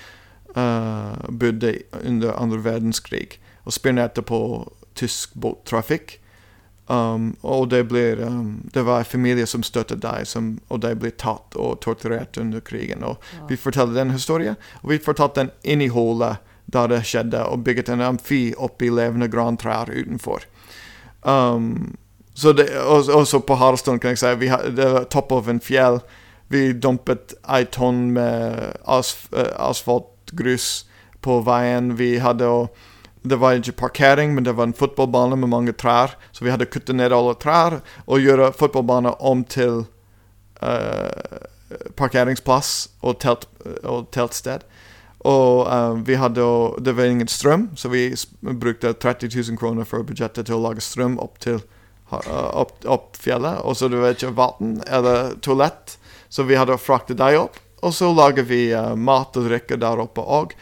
uh, bodde under andre verdenskrig og spionerte på tysk båttrafikk. Um, og det, blir, um, det var en familie som støttet deg, som, og de ble tatt og torturert under krigen. Og Vi forteller den historien, og vi fortalte den inn i hullet da det skjedde, og bygget en amfi oppi levende grantrær utenfor. Um, så det, og, også på Haraldstuen kan jeg si vi det var topp av en fjell. Vi dumpet ei tonn med asf, eh, asfaltgrus på veien. Vi hadde å det var ikke parkering, men det var en fotballbane med mange trær. Så vi hadde kuttet ned alle trær og gjøre fotballbanen om til uh, parkeringsplass og, telt, og teltsted. Og uh, vi hadde Det var ingen strøm, så vi brukte 30 000 kroner for budsjettet til å lage strøm opp til eh, opp, opp fjellet. Og så det var ikke vann eller toalett, så vi hadde fraktet dem opp. Og så lager vi uh, mat og drikke der oppe òg.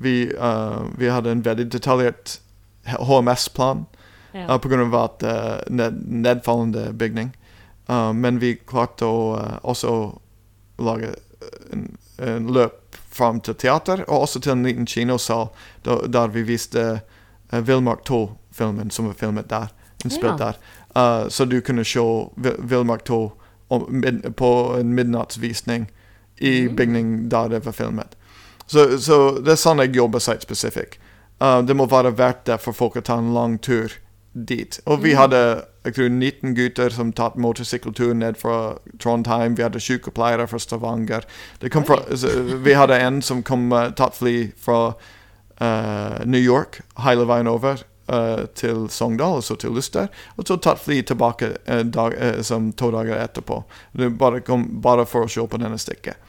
Vi, uh, vi hadde en veldig detaljert HMS-plan Ja. uh, pga. at uh, ned, nedfallende bygning. Uh, men vi klarte å også lage en, en løp fram til teater, og også til en liten kinosal da, der vi viste Villmark 2-filmen som var filmet der. Innspilt Ja. der. Så du kunne se Vi- Villmark 2 om, på en midnattsvisning i Mm. bygning der det var filmet. Så, så det er sånn jeg jobber site specific. Uh, det må være verdt det for folk å ta en lang tur dit. Og vi Mm. hadde jeg tror 19 gutter som tatt motorsykkeltur ned fra Trondheim. Vi hadde sykepleiere fra Stavanger. Fra, vi hadde en som kom uh, tatt fly fra uh, New York hele veien over uh, til Sogndal og så til Luster. Og så tatt fly tilbake dag, som to dager etterpå. Bare, kom, bare for å se på denne stykket.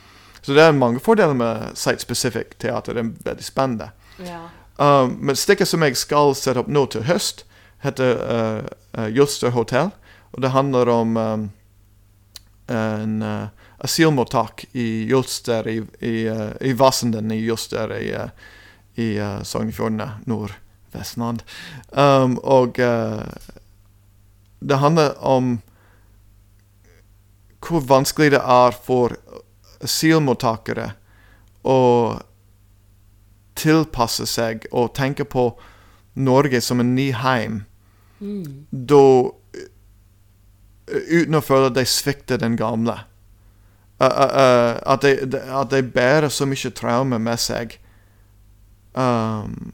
Så det er mange fordeler med site-specific teater. Det er veldig spennende. Ja. Um, men stykket som jeg skal sette opp nå til høst, heter uh, uh, Jølster Hotel. Og det handler om um, en uh, asylmottak i Jølster, i, i, uh, i Vassenden i Jølster i, uh, i uh, Sognefjordene, Nord-Vestland. Um, og uh, det handler om hvor vanskelig det er for asylmottakere å tilpasse seg og tenke på Norge som en ny heim, Mm. da eh, uten å føle at de svikter den gamle. Uh, uh, uh, at, de, de, at de bærer så mye traume med seg. Um,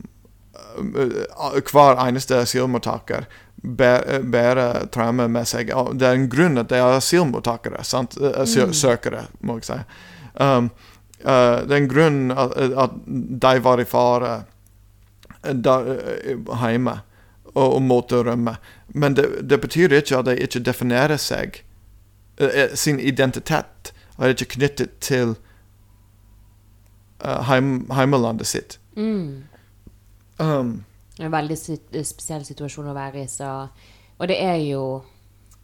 hver eneste asylmottaker bæ- bærer traume med seg. Det er en grunn at de er asylmottakere. Sant? Uh, Asylsøkere, må jeg si. Um, uh, det er en grunn at, at de var i fare der, hjemme og, og måtte rømme. Men det, det betyr ikke at de ikke definerer seg Sin identitet er ikke knyttet til uh, heim, heimelandet sitt. Mm. Um, En veldig spesiell situasjon å være i, så Og det er jo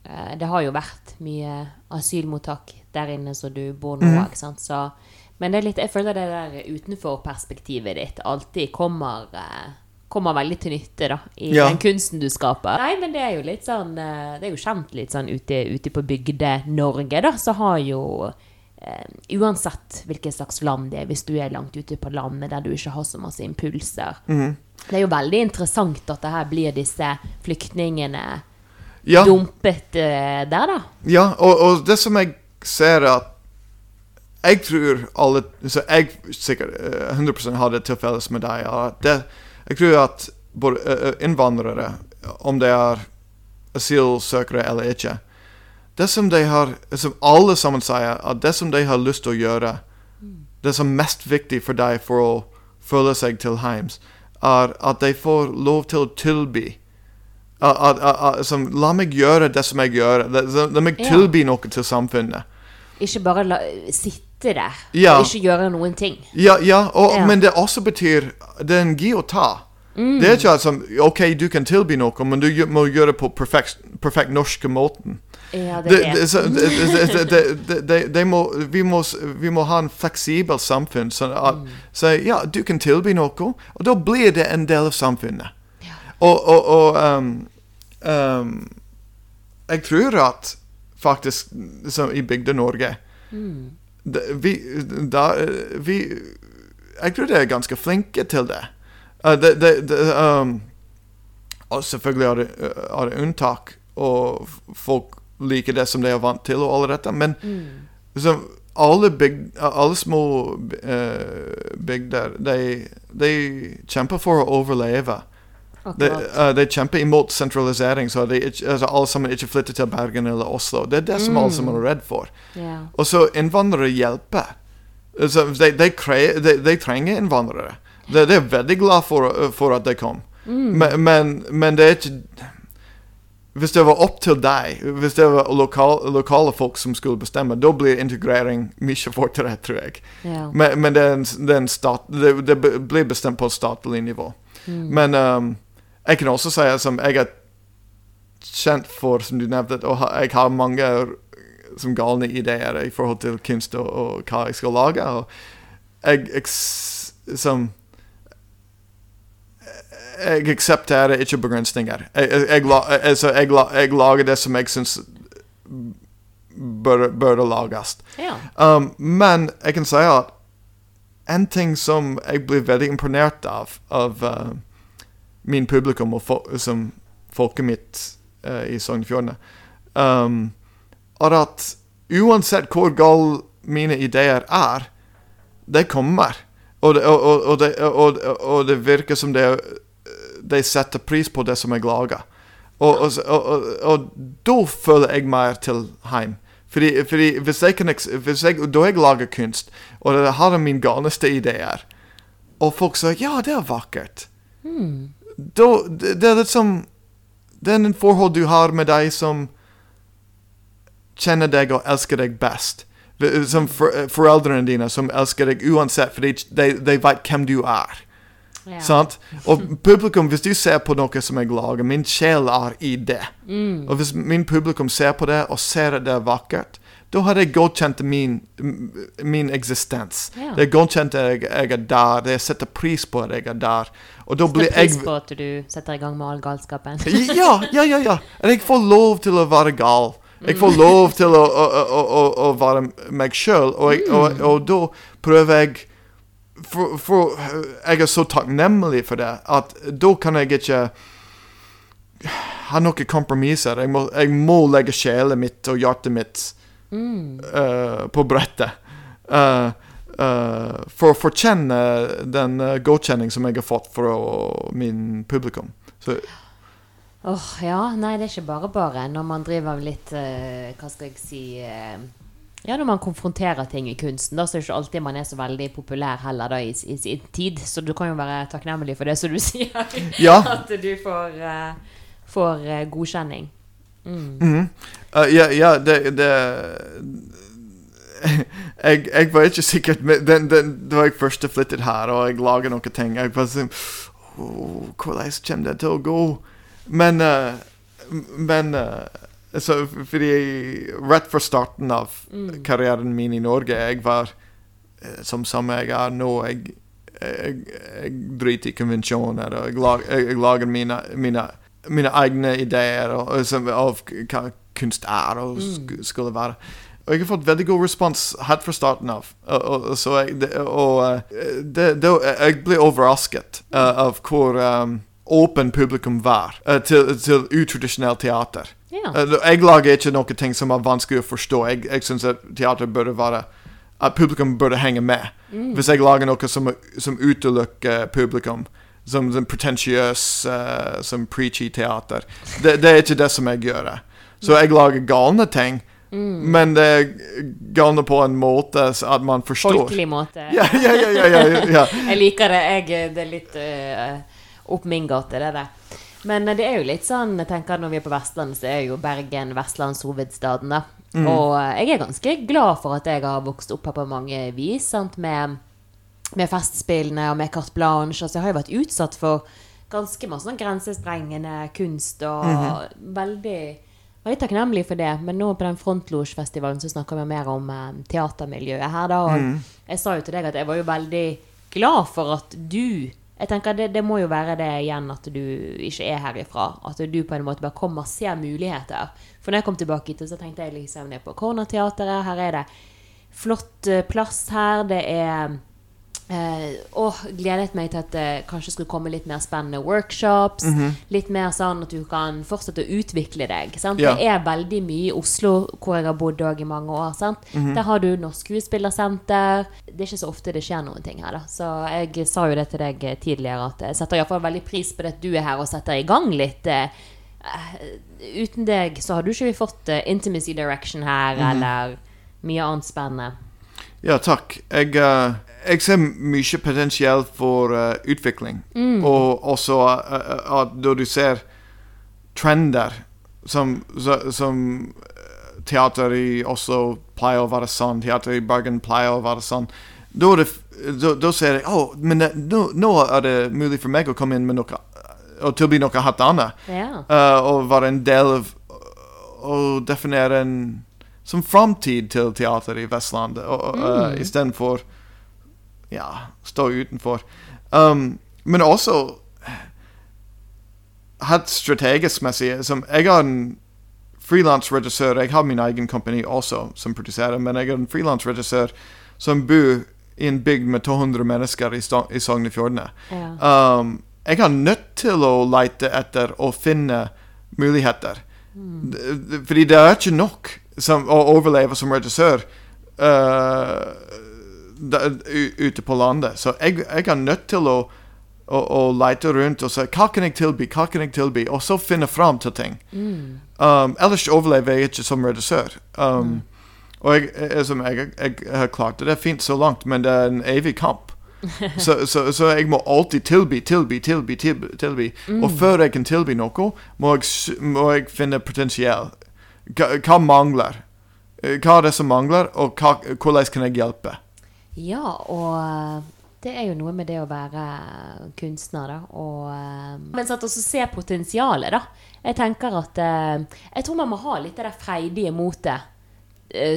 eh, Det har jo vært mye asylmottak der inne som du bor nå, Mm. ikke sant, så Men det litt Jeg føler det der utenfor-perspektivet ditt alltid kommer eh, Kommer veldig til nytte, da, i Ja. den kunsten du skaper. Nei, men det er jo litt sånn eh, Det er jo kjent litt sånn ute, ute på Bygde-Norge, da, så har jo Uh, Uansett hvilket slags land det er, hvis du er langt ute på landet der du ikke har så masse impulser, mhm. Det er jo veldig interessant at det her blir disse flyktningene Ja. dumpet uh, der, da. Ja, og, og det som jeg ser at Jeg tror alle Så jeg sikkert eh, 100% har det til felles med deg. Det, jeg tror at både eh, innvandrere, om de er asylsøkere eller ikke Det som de har Som alle sammen sier, at det som de har lyst til å gjøre Det som er mest viktig for deg for å føle seg til heims, er at de får lov til å tilby. At, at, at, som, la meg gjøre det som jeg gjør. La, la meg tilby noe til samfunnet. Ikke bare la, sitte der Ja. og ikke gjøre noen ting. Ja, ja, og, Ja. men det også betyr Det er en gi og ta. Det er ikke altså, som, OK, du kan tilby noe, men du må gjøre det på perfekt, perfekt norske måten. Ja, det er vi, må, ha en fleksibel samfunn. Så, at så, ja, du kan tilby noe, og da blir det en del av samfunnet. Og, og, og um, um, jeg tror at faktisk i Bygde-Norge mm. vi, vi Jeg tror de er ganske flinke til det. Uh, det, det, det um, og selvfølgelig er det, uh, er det unntak, og folk liker det som de er vant til, og alle dette, men så alle, bygd, alle små uh, bygder, de, de kjemper for å overleve. De, uh, de kjemper imot sentralisering, så de altså, alle sammen ikke flytter til Bergen eller Oslo. Det er det som alle sammen er redd for. Yeah. Og så innvandrere hjelper. Altså, de, de, kre- de, de trenger innvandrere. De, det er veldig glad for, for at de kom. Men, men, men det er ikke Hvis det var opp til deg, hvis det var lokal, lokale folk som skulle bestemme, da blir integrering mye fortere, tror jeg. Ja. Men, men det, det, stat, det, det blir bestemt på statlig nivå. Men um, jeg kan også si at som jeg er kjent for, som du nevnte, og jeg har mange som galne ideer i forhold til kunst og, og hva jeg skal lage. Og jeg, jeg som jeg aksepterer ikke begrensninger. Jeg, jeg, jeg, la- altså, jeg, jeg lager det som jeg syns bør, bør lages. ja. Um, men jeg kan si at en ting som jeg blir veldig imponert av av uh, min publikum og fo som folket mitt uh, i Sogn og Fjordane, um, er at uansett hvor gale mine ideer er, de kommer. Og det, og, og, det, og, og det virker som det, de setter pris på det som jeg lager. Og, og, og, og, da føler jeg mer til heim. Fordi, fordi hvis jeg kan hvis jeg, Da jeg lager kunst, og jeg har mine galneste ideer, og folk sier 'ja, det er vakkert', da det, det er som Det er en forhold du har med de som kjenner deg og elsker deg best. Som for, foreldrene dine som elsker deg uansett, fordi de, de vet hvem du er. Ja. Sant? Og publikum, hvis du ser på noe som jeg lager, min sjel er i det. Og hvis min publikum ser på det og ser at det er vakkert, da har jeg godkjent min, min eksistens. Ja. Det er godkjent at jeg, jeg er der. Det setter pris på at jeg er der. Og da blir Setter pris på at du setter i gang med all galskapen. ja, ja, ja, ja. Jeg får lov til å være gal. Jeg får lov til å, å, å, å være meg sjøl, og, og, og, og da prøver jeg for, for Jeg er så takknemlig for det at da kan jeg ikke ha noen kompromisser. Jeg må, jeg må legge sjelen mitt og hjertet mitt eh, på brettet. Uh, uh, for å fortjene den uh, godkjenning som jeg har fått fra min publikum. Så Åh, ja. Nei, det er ikke bare bare når man driver litt Hva skal jeg si Ja, når man konfronterer ting i kunsten, da, så er det ikke alltid man er så veldig populær heller da i, i sin tid. Så du kan jo være takknemlig for det, som du sier. Ja. At du får, uh, får uh, godkjenning. Mhm. Uh, ja, ja, det, det jeg, jeg var ikke sikkert den, den, Det var jeg først flyttet her, og jeg lager noen ting Jeg bare sånn oh, Hvordan kommer det til å gå? Men Men så, Fordi rett fra starten av karrieren min i Norge Jeg var eh, som som jeg er nå Jeg, jeg, jeg driter i konvensjoner, og jeg, lag, jeg, lager mine, mine, mine egne ideer og, og som- av hva kunst er og sk skulle være. Og jeg har fått veldig god respons helt fra starten av. Og, og, og så jeg, det, og eh, det, det, jeg ble overrasket uh, av hvor um, åpen publikum var uh, til, til utradisjonelt teater. Ja. Eh, Jeg lager ikke noen ting som er vanskelig å forstå. Jeg, jeg syns at teater burde være At publikum burde henge med. Hvis jeg lager noe som, som utelukker publikum, som, som pretensiøs, uh, som preachy teater Det, det er ikke det som jeg gjør. Så jeg lager galne ting, men det er galne på en måte så at man forstår. Folkelig måte. Ja, ja, ja, ja, ja, ja. Jeg liker det. Jeg, det er litt uh, opp min gate, det der. Men eh, det er jo litt sånn, jeg tenker når vi er på Vestlandet, så er jo Bergen vestlandshovedstaden, da. Og eh, jeg er ganske glad for at jeg har vokst opp her på mange vis, sant, med, med Festspillene og med Carte Blanche. Altså, jeg har jo vært utsatt for ganske masse sånn grensesprengende kunst, og veldig Veldig takknemlig for det, men nå på den Frontlosjfestivalen så snakker vi mer om eh, teatermiljøet her, da. Og jeg sa jo til deg at jeg var jo veldig glad for at du Jeg tenker det, det må jo være det igjen at du ikke er herifra. At du på en måte bare kommer og ser muligheter. For når jeg kom tilbake hit, så tenkte jeg liksom ned på Cornerteatret. Her er det flott eh, plass her. Det er Eh, og gledet meg til at det kanskje skulle komme litt mer spennende workshops. Litt mer sånn at du kan fortsette å utvikle deg. Sant? Ja. Det er veldig mye i Oslo, hvor jeg har bodd i mange år. Sant? Der har du Norsk Skuespillersenter. Det er ikke så ofte det skjer noen ting her. Da. Så jeg sa jo det til deg eh, tidligere, at jeg setter iallfall veldig pris på det at du er her og setter i gang litt. eh, eh, uten deg så hadde jo ikke vi fått eh, Intimacy Direction her, eller mye annet spennende. Ja, takk. Jeg, eh, jeg ser mye potensial for uh, utvikling. Og også eh, at når du ser trender som, som eh, teater i Oslo pleier å være sånn, teater i Bergen pleier å være sånn, da, er det, da, da ser jeg oh, men nå, nå er det mulig for meg å komme inn med noe og tilby noe helt annet. Yeah. Uh, og være en del av å definere en som framtid til teater i Vestlandet, uh, istedenfor ja, stå utenfor. Um, men også hatt strategisk messig. Som jeg har en frilansregissør. Jeg har min egen kompani også som produserer, men jeg har en frilansregissør som bor i en bygd med 200 mennesker i, i Sogn og Fjordane. Ja. Um, jeg er nødt til å lete etter og finne muligheter. D- Fordi det er ikke nok som, å overleve som regissør uh, ute på landet. Så jeg, jeg er nødt til å, å, å lete rundt og se hva kan jeg tilby, hva kan jeg tilby, og så finne fram til ting. Um, ellers overlever jeg ikke som regissør. Um, Og jeg, jeg, jeg, har klart det. Det er fint så langt, men det er en evig kamp. så, så, så jeg må alltid tilby, tilby, tilby, tilby. tilby. Og før jeg kan tilby noe, må jeg, må jeg finne potensiell. Hva, hva mangler? Eh, Hva er det som mangler, og hva, hvordan kan jeg hjelpe? Ja, og eh, det er jo noe med det å være kunstner, da. Og, eh, men at også se potensialet, da. Jeg tenker at eh, Jeg tror man må ha litt det der freidige motet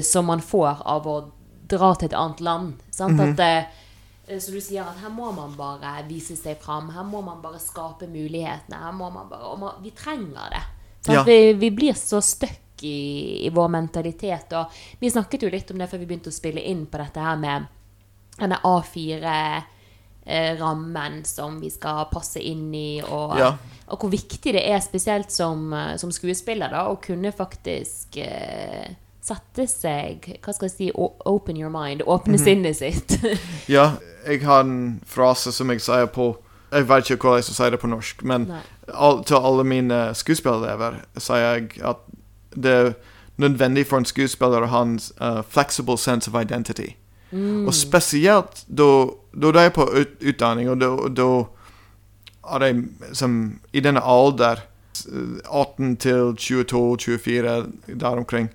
som man får av å dra til et annet land. Sant? At eh, så du sier at her må man bare vise seg fram. Her må man bare skape mulighetene. Her må man bare, man, vi trenger det. Ja. Vi, vi blir så stuck i, i vår mentalitet. Og vi snakket jo litt om det før vi begynte å spille inn på dette her med denne A4-rammen som vi skal passe inn i, og, Ja. og hvor viktig det er spesielt som, eh, som skuespiller da, å kunne faktisk uh, sette seg Hva skal jeg si? Open your mind. Åpne sinnet sitt. Ja, jeg har en frase som jeg sier på Jeg vet ikke hvordan jeg skal si det på norsk, men all, til alle mine skuespillerelever sier jeg at det er nødvendig for en skuespiller å ha en uh, flexible sense of identity. Og spesielt da da de er på utdanning, og da- da er de som i denne alder, eh, 18 til 22-24, der omkring,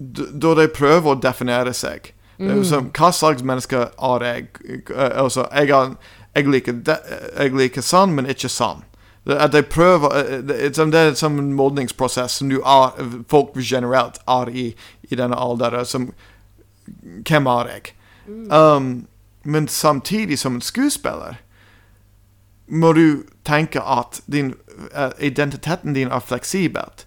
da de prøver å definere seg. Er Som, hva slags menneske er jeg? Eh, Altså, jeg, er, jeg, liker de, jeg liker sånn, men ikke sånn. Det- At de prøver eh, Det er som- en modningsprosess som du er, folk generelt er i i denne alderen. Som, hvem er jeg? Um, men samtidig som en skuespiller må du tenke at din, uh, identiteten din er fleksibelt.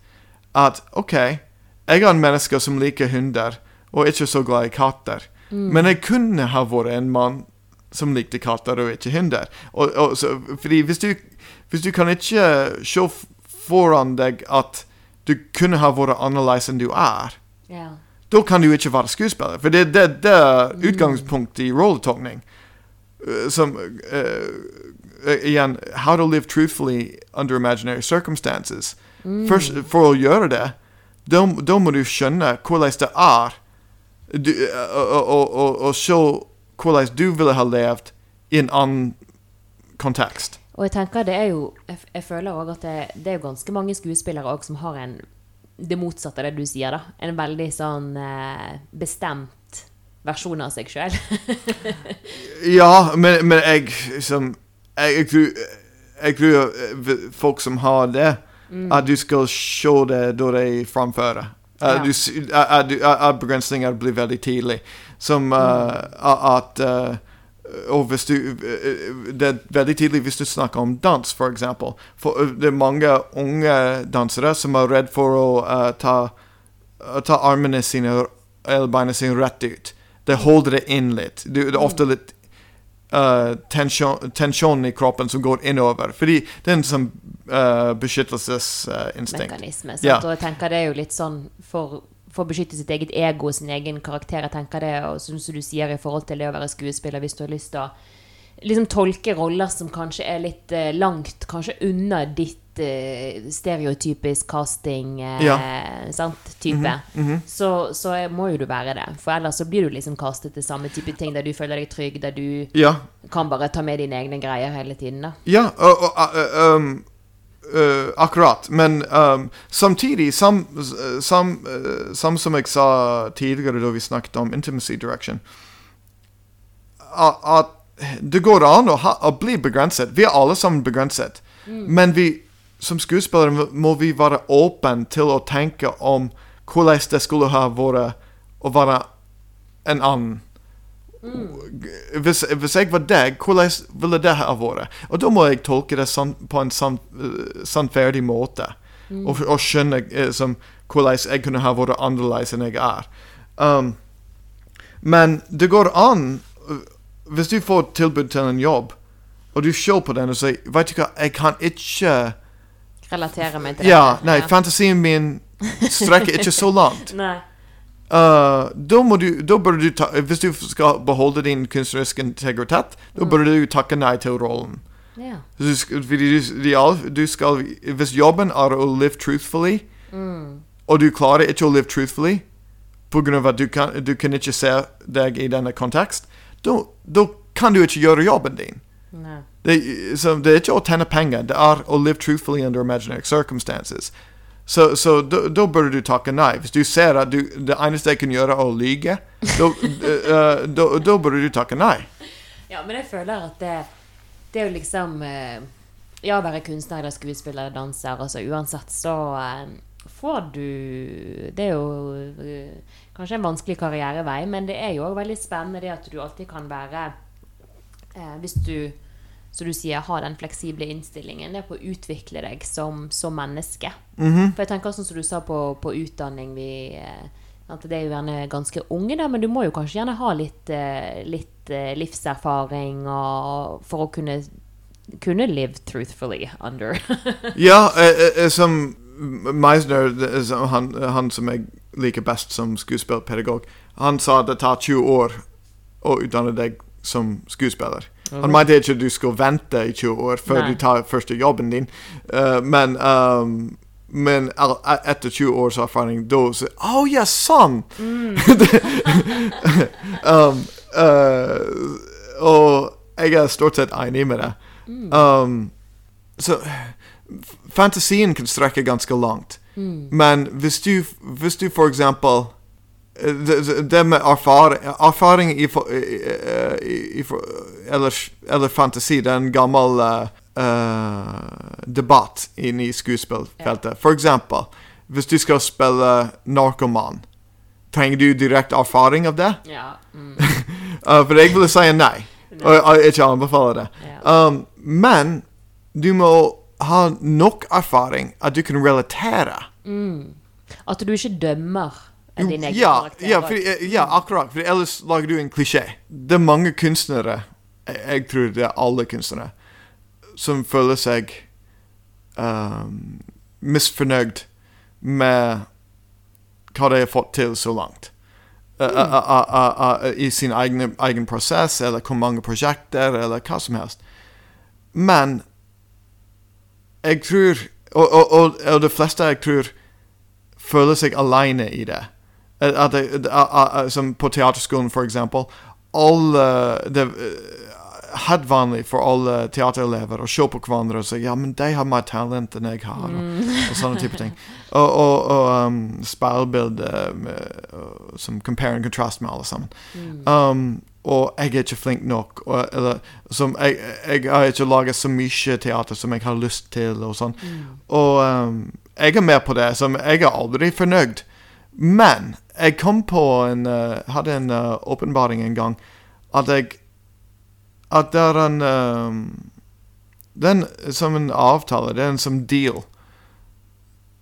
At OK, jeg er en menneske som liker hunder, og ikke så glad i katter. Men jeg kunne ha vært en mann som likte katter og ikke hunder. Og, og, så, fordi hvis du, hvis du kan ikke se foran deg at du kunne ha vært annerledes enn du er, ja. Da kan du ikke være skuespiller. For det, det, det er utgangspunktet i rolletolkning. Uh, som uh, uh, Igjen, how to live truthfully under imaginary circumstances. Først, for å gjøre det, da, må du skjønne hvordan det er, du, og, og, og, se hvordan du ville ha levd i en annen kontekst. Og jeg tenker det er jo Jeg, jeg føler òg at det, det er ganske mange skuespillere som har en det motsatte av det du sier, da. En veldig sånn eh, bestemt versjon av seg sjøl. Ja, men, men jeg som jeg, jeg, tror, jeg tror eh, folk som har det, at du skal se det da de framfører. Ja. At, du, at, at, at begrensninger blir veldig tidlig. Som eh, at eh, Og hvis du eh, Det er veldig tidlig hvis du snakker om dans, for eksempel. For eh, det er mange unge dansere som er redd for å uh, ta, å ta armene sine eller beina sine rett ut. Det holder det inn litt. Det er ofte litt uh, tensjon, tensjon i kroppen som går innover. Fordi det er en sånn uh, beskyttelsesinstinkt. mekanisme. Sant? Ja. Og jeg tenker det er jo litt sånn for, for å beskytte sitt eget ego og sin egen karakter. Jeg tenker det, og sånn som du sier i forhold til det å være skuespiller, hvis du har lyst til å liksom tolke roller som kanskje er litt eh, langt kanskje unna ditt eh, stereotypisk casting eh, Ja. sant, type, -hmm. så, så må jo du være det. For ellers så blir du liksom kastet til samme type ting, der du føler deg trygg, der du Ja, kan bare ta med dine egne greier hele tiden. da. ja og, og, og um, uh, akkurat. Men um, samtidig, sam, sam, uh, sam som jeg sa tidligere da vi snakket om intimacy direction At, det går an å, ha, å bli begrenset. Vi er alle sammen begrenset. Men vi, som skuespillere må vi være åpne til å tenke om hvordan det skulle ha vært å være en annen. Hvis, hvis jeg var deg, hvordan ville det ha vært? Og da må jeg tolke det på en eh, sannferdig måte. Og, og skjønne eh, som, hvordan jeg kunne ha vært annerledes enn jeg er. Um, men det går an uh, Hvis du får tilbud til en jobb, og du ser på den og sier Vet du hva, jeg kan ikke Relatere meg til det. Ja, nei, fantasien min strekker ikke så langt. Nei. Uh, da må du, da du ta, Hvis du skal beholde din kunstneriske integritet, da bør du takke nei til rollen. Yeah. Du skal, du, skal, hvis jobben er å live truthfully, og du klarer ikke å live truthfully av at du kan, du kan ikke se deg i denne kontekst, da kan du ikke gjøre jobben din. Nei. Det, det er ikke å tjene penger, det er å live truthfully under imaginary circumstances. Så, så da, burde du takke nei. Hvis du ser at du, det eneste jeg kan gjøre, er å lyge, da, eh, da, burde du takke nei. Ja, men jeg føler at det, det er jo liksom eh, Ja, å være kunstner eller skuespiller eller danser, altså uansett så eh, får du Det er jo eh, kanskje en vanskelig karrierevei, men det er jo også veldig spennende det at du alltid kan være eh, Hvis du, som du sier, ha den fleksible innstillingen, det er på å utvikle deg som, som menneske. For jeg tenker sånn som du sa på, på utdanning vi eh, at det er jo gjerne ganske unge, da, men du må jo kanskje gjerne ha litt, eh, litt eh, livserfaring og, for å kunne, kunne live truthfully under. Ja, eh, eh, som Meisner, er han, han som jeg liker best som skuespillerpedagog, han sa det tar 20 år å utdanne deg som skuespiller. Han mente ikke du skulle vente i 20 år før Nei. du tar første jobben din, uh, men um, men e- etter 20 års erfaring, da så Å ja, sånn! um, uh, og jeg er stort sett enig med det. Um, så fantasien kan strekke ganske langt. Men hvis du, hvis du for eksempel det, med erfaring, erfaring i, i, i, eller, eller fantasi, det er en gammel eh, eh, debatt inne i skuespillfeltet. For eksempel, hvis du skal spille narkoman, trenger du direkte erfaring av det? ja. Mm. Uh, for jeg ville si nei, og jeg ikke anbefaler det. Yeah. Um, men du må ha nok erfaring at du kan relatere. At du ikke dømmer din egen ja, karakter. ja, eh, ja, akkurat. For ellers lager du en klisjé. Det er mange kunstnere, jeg, jeg tror det er alle kunstnere, som føler seg um, misfornøyd med hva de har fått til så langt. Uh, uh, uh, I sin egen, egen prosess, eller hvor mange prosjekter, eller hva som helst. Men jeg tror Og, og, og, og de fleste jeg tror føler seg alene i det. At, at, det- som på teaterskolen, for eksempel. Alle Det er helt vanlig for alle teaterelever å se på hverandre og si ja, men de har mer talent enn jeg har. Og, og sånne type ting. Og, og, og um, speilbilde som compare and contrast med alle sammen. Um, og jeg er ikke flink nok. Og, eller, som, jeg, jeg har ikke laget så mye teater som jeg har lyst til. Og sånn. Og um, jeg er med på det. Som jeg er aldri fornøyd. Men jeg kom på en uh, hadde en uh, åpenbaring en gang at jeg At det er en um, Det er som en avtale. Det er en som deal.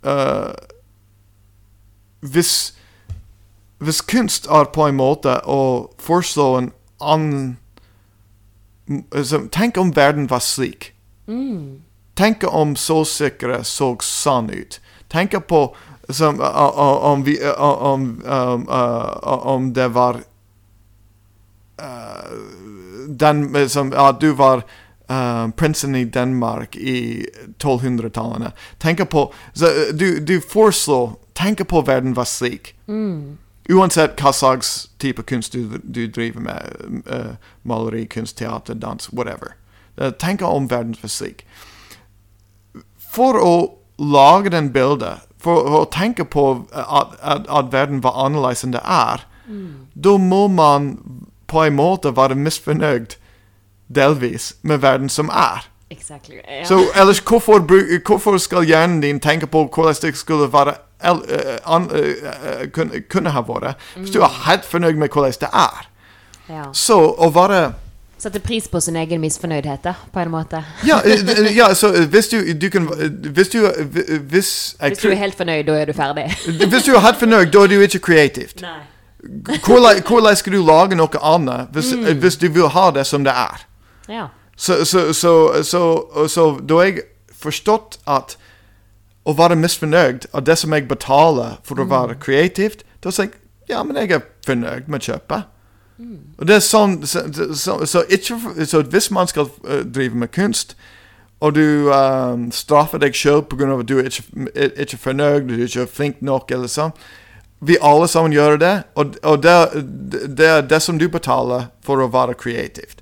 Uh, hvis Hvis kunst er på en måte å foreslå en annen som, Tenk om verden var slik. Mm. Tenk om solsikre så sånn ut. Tenk på som, om, vi, om, om, um, om det var uh, den som At du var uh, prinsen i Danmark i 1200-tallene. Tenk på Du, du foreslår Tenk på verden var slik. Mm. Uansett hva slags type kunst du, du driver med, uh, maleri, kunst, teater, dans, whatever. Uh, tenk om verden var slik. For å lage den bildet, for å tenke på at, at, at verden var annerledes enn det er, da må man på en måte være misfornøyd delvis med verden som er. Exactly. Ja. Så ellers hvorfor, hvorfor skal hjernen din tenke på hvordan det skulle være el, eh, an, eh, eh, kunne, kunne ha vært? Hvis du er helt fornøyd med hvordan det er. ja. Så å være Sette pris på sin egen misfornøydhet, da, på en måte. Ja, eh, ja så eh, hvis du, du kan Hvis du eh, Hvis jeg Hvis du er helt fornøyd, da er du ferdig. Hvis du er helt fornøyd, da er du ikke kreativt. Hvordan hvordan skal du lage noe annet hvis, mm. hvis du vil ha det som det er? Ja. Så, så, så, så, så da har jeg forstått at å være misfornøyd av det som jeg betaler for å være kreativt, da sier jeg ja, men jeg er fornøyd med kjøpet. Og det er sånn, så, så, så, ikke, så hvis man skal eh, drive med kunst, og du um, straffer deg selv pga. at du er ikke, ikke fornøyd, du er ikke flink nok, eller sånn Vi alle sammen gjør det, og, og det, det er det som du betaler for å være kreativt.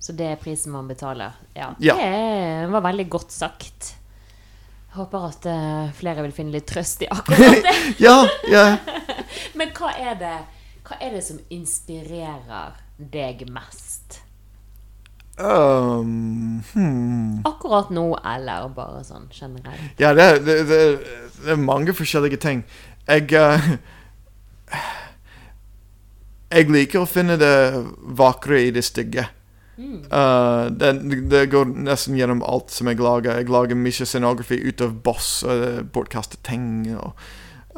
Så det er prisen man betaler. Ja. Ja. Det var veldig godt sagt. Håper at eh, flere vil finne litt trøst i akkurat det. Ja, ja. Men hva er det Hva er det som inspirerer deg mest? Um, hmm. Akkurat nå, eller bare sånn generelt? Ja, det, er- det, det, det er mange forskjellige ting. Jeg uh, Jeg liker å finne det vakre i det stygge. Uh, det, det går nesten gjennom alt som jeg lager. Jeg lager mye scenografi ut av boss og eh, bortkastet ting. Og,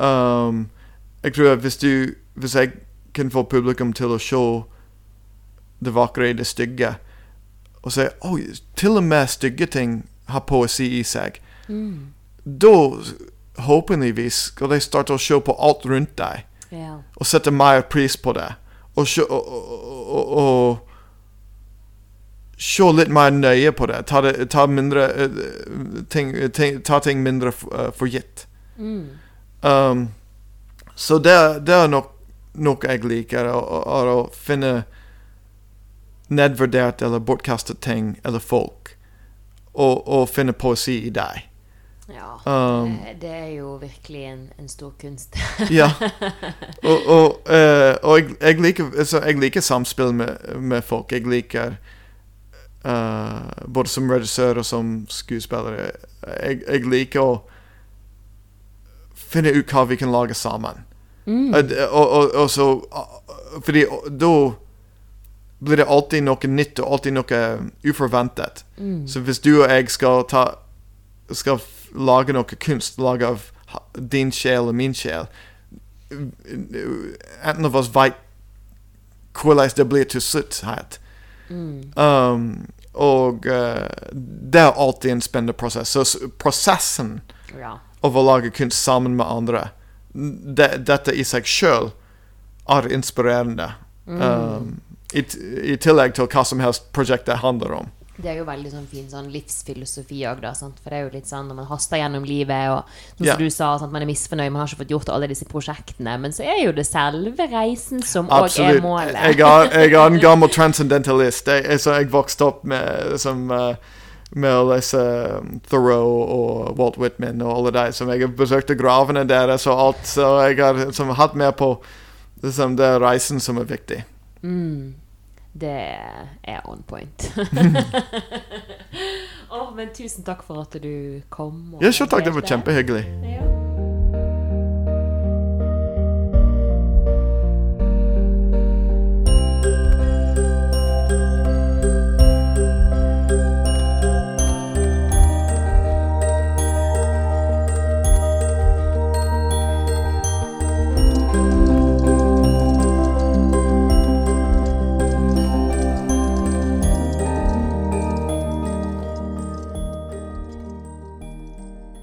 um, jeg tror at hvis du Hvis jeg kan få publikum til å se det vakre i det stygge, og si oh, til og med stygge ting har poesi i seg da håpeligvis skal de starte å se på alt rundt deg Yeah. og sette mer pris på det. Og se, og, og, og, se litt mer nøye på det. Ta, det, ta, mindre, eh, ting, ting, ta ting mindre for, uh, for gitt. Um, så det, det er nok noe jeg liker, er å, finne nedvurdert eller bortkastet ting eller folk, og, og finne poesi i deg. ja. Um, det, det er jo virkelig en, en stor kunst. Ja. Og, og, uh, og jeg, jeg, liker, altså, jeg liker samspill med, med folk. Jeg liker uh, Både som regissør og som skuespiller. Jeg, jeg liker å finne ut hva vi kan lage sammen. Mm. Og, og, og, og så Fordi da blir det alltid noe nytt og alltid noe uforventet. Mm. Så hvis du og jeg skal ta Skal lage noe kunst, lage av din sjel og min sjel Enten av oss vet hvordan det blir til slutt. Mm. Um, og uh, det er alltid en spennende prosess. Så prosessen Ja. av å lage kunst sammen med andre, det, dette i seg sjøl er inspirerende. Um, i, I tillegg til hva som helst prosjektet handler om. Det er jo veldig sånn fin sånn livsfilosofi òg? For det er jo litt sånn når man haster gjennom livet, og som yeah. du sa, sant? man er misfornøyd, man har ikke fått gjort alle disse prosjektene. Men så er jo det selve reisen som òg er målet. Jeg er, jeg er en gammel transcendentalist. Jeg, så jeg vokste opp med, som, eh, med å lese um, Thoreau og Walt Whitman og alle de som jeg har besøkt gravene deres og alt. Så jeg har som, hatt med på liksom, det er reisen som er viktig. Mm. Det er on point. Å, men tusen takk for at du kom. Ja, så takk. Det var kjempehyggelig. kjempehyggelig.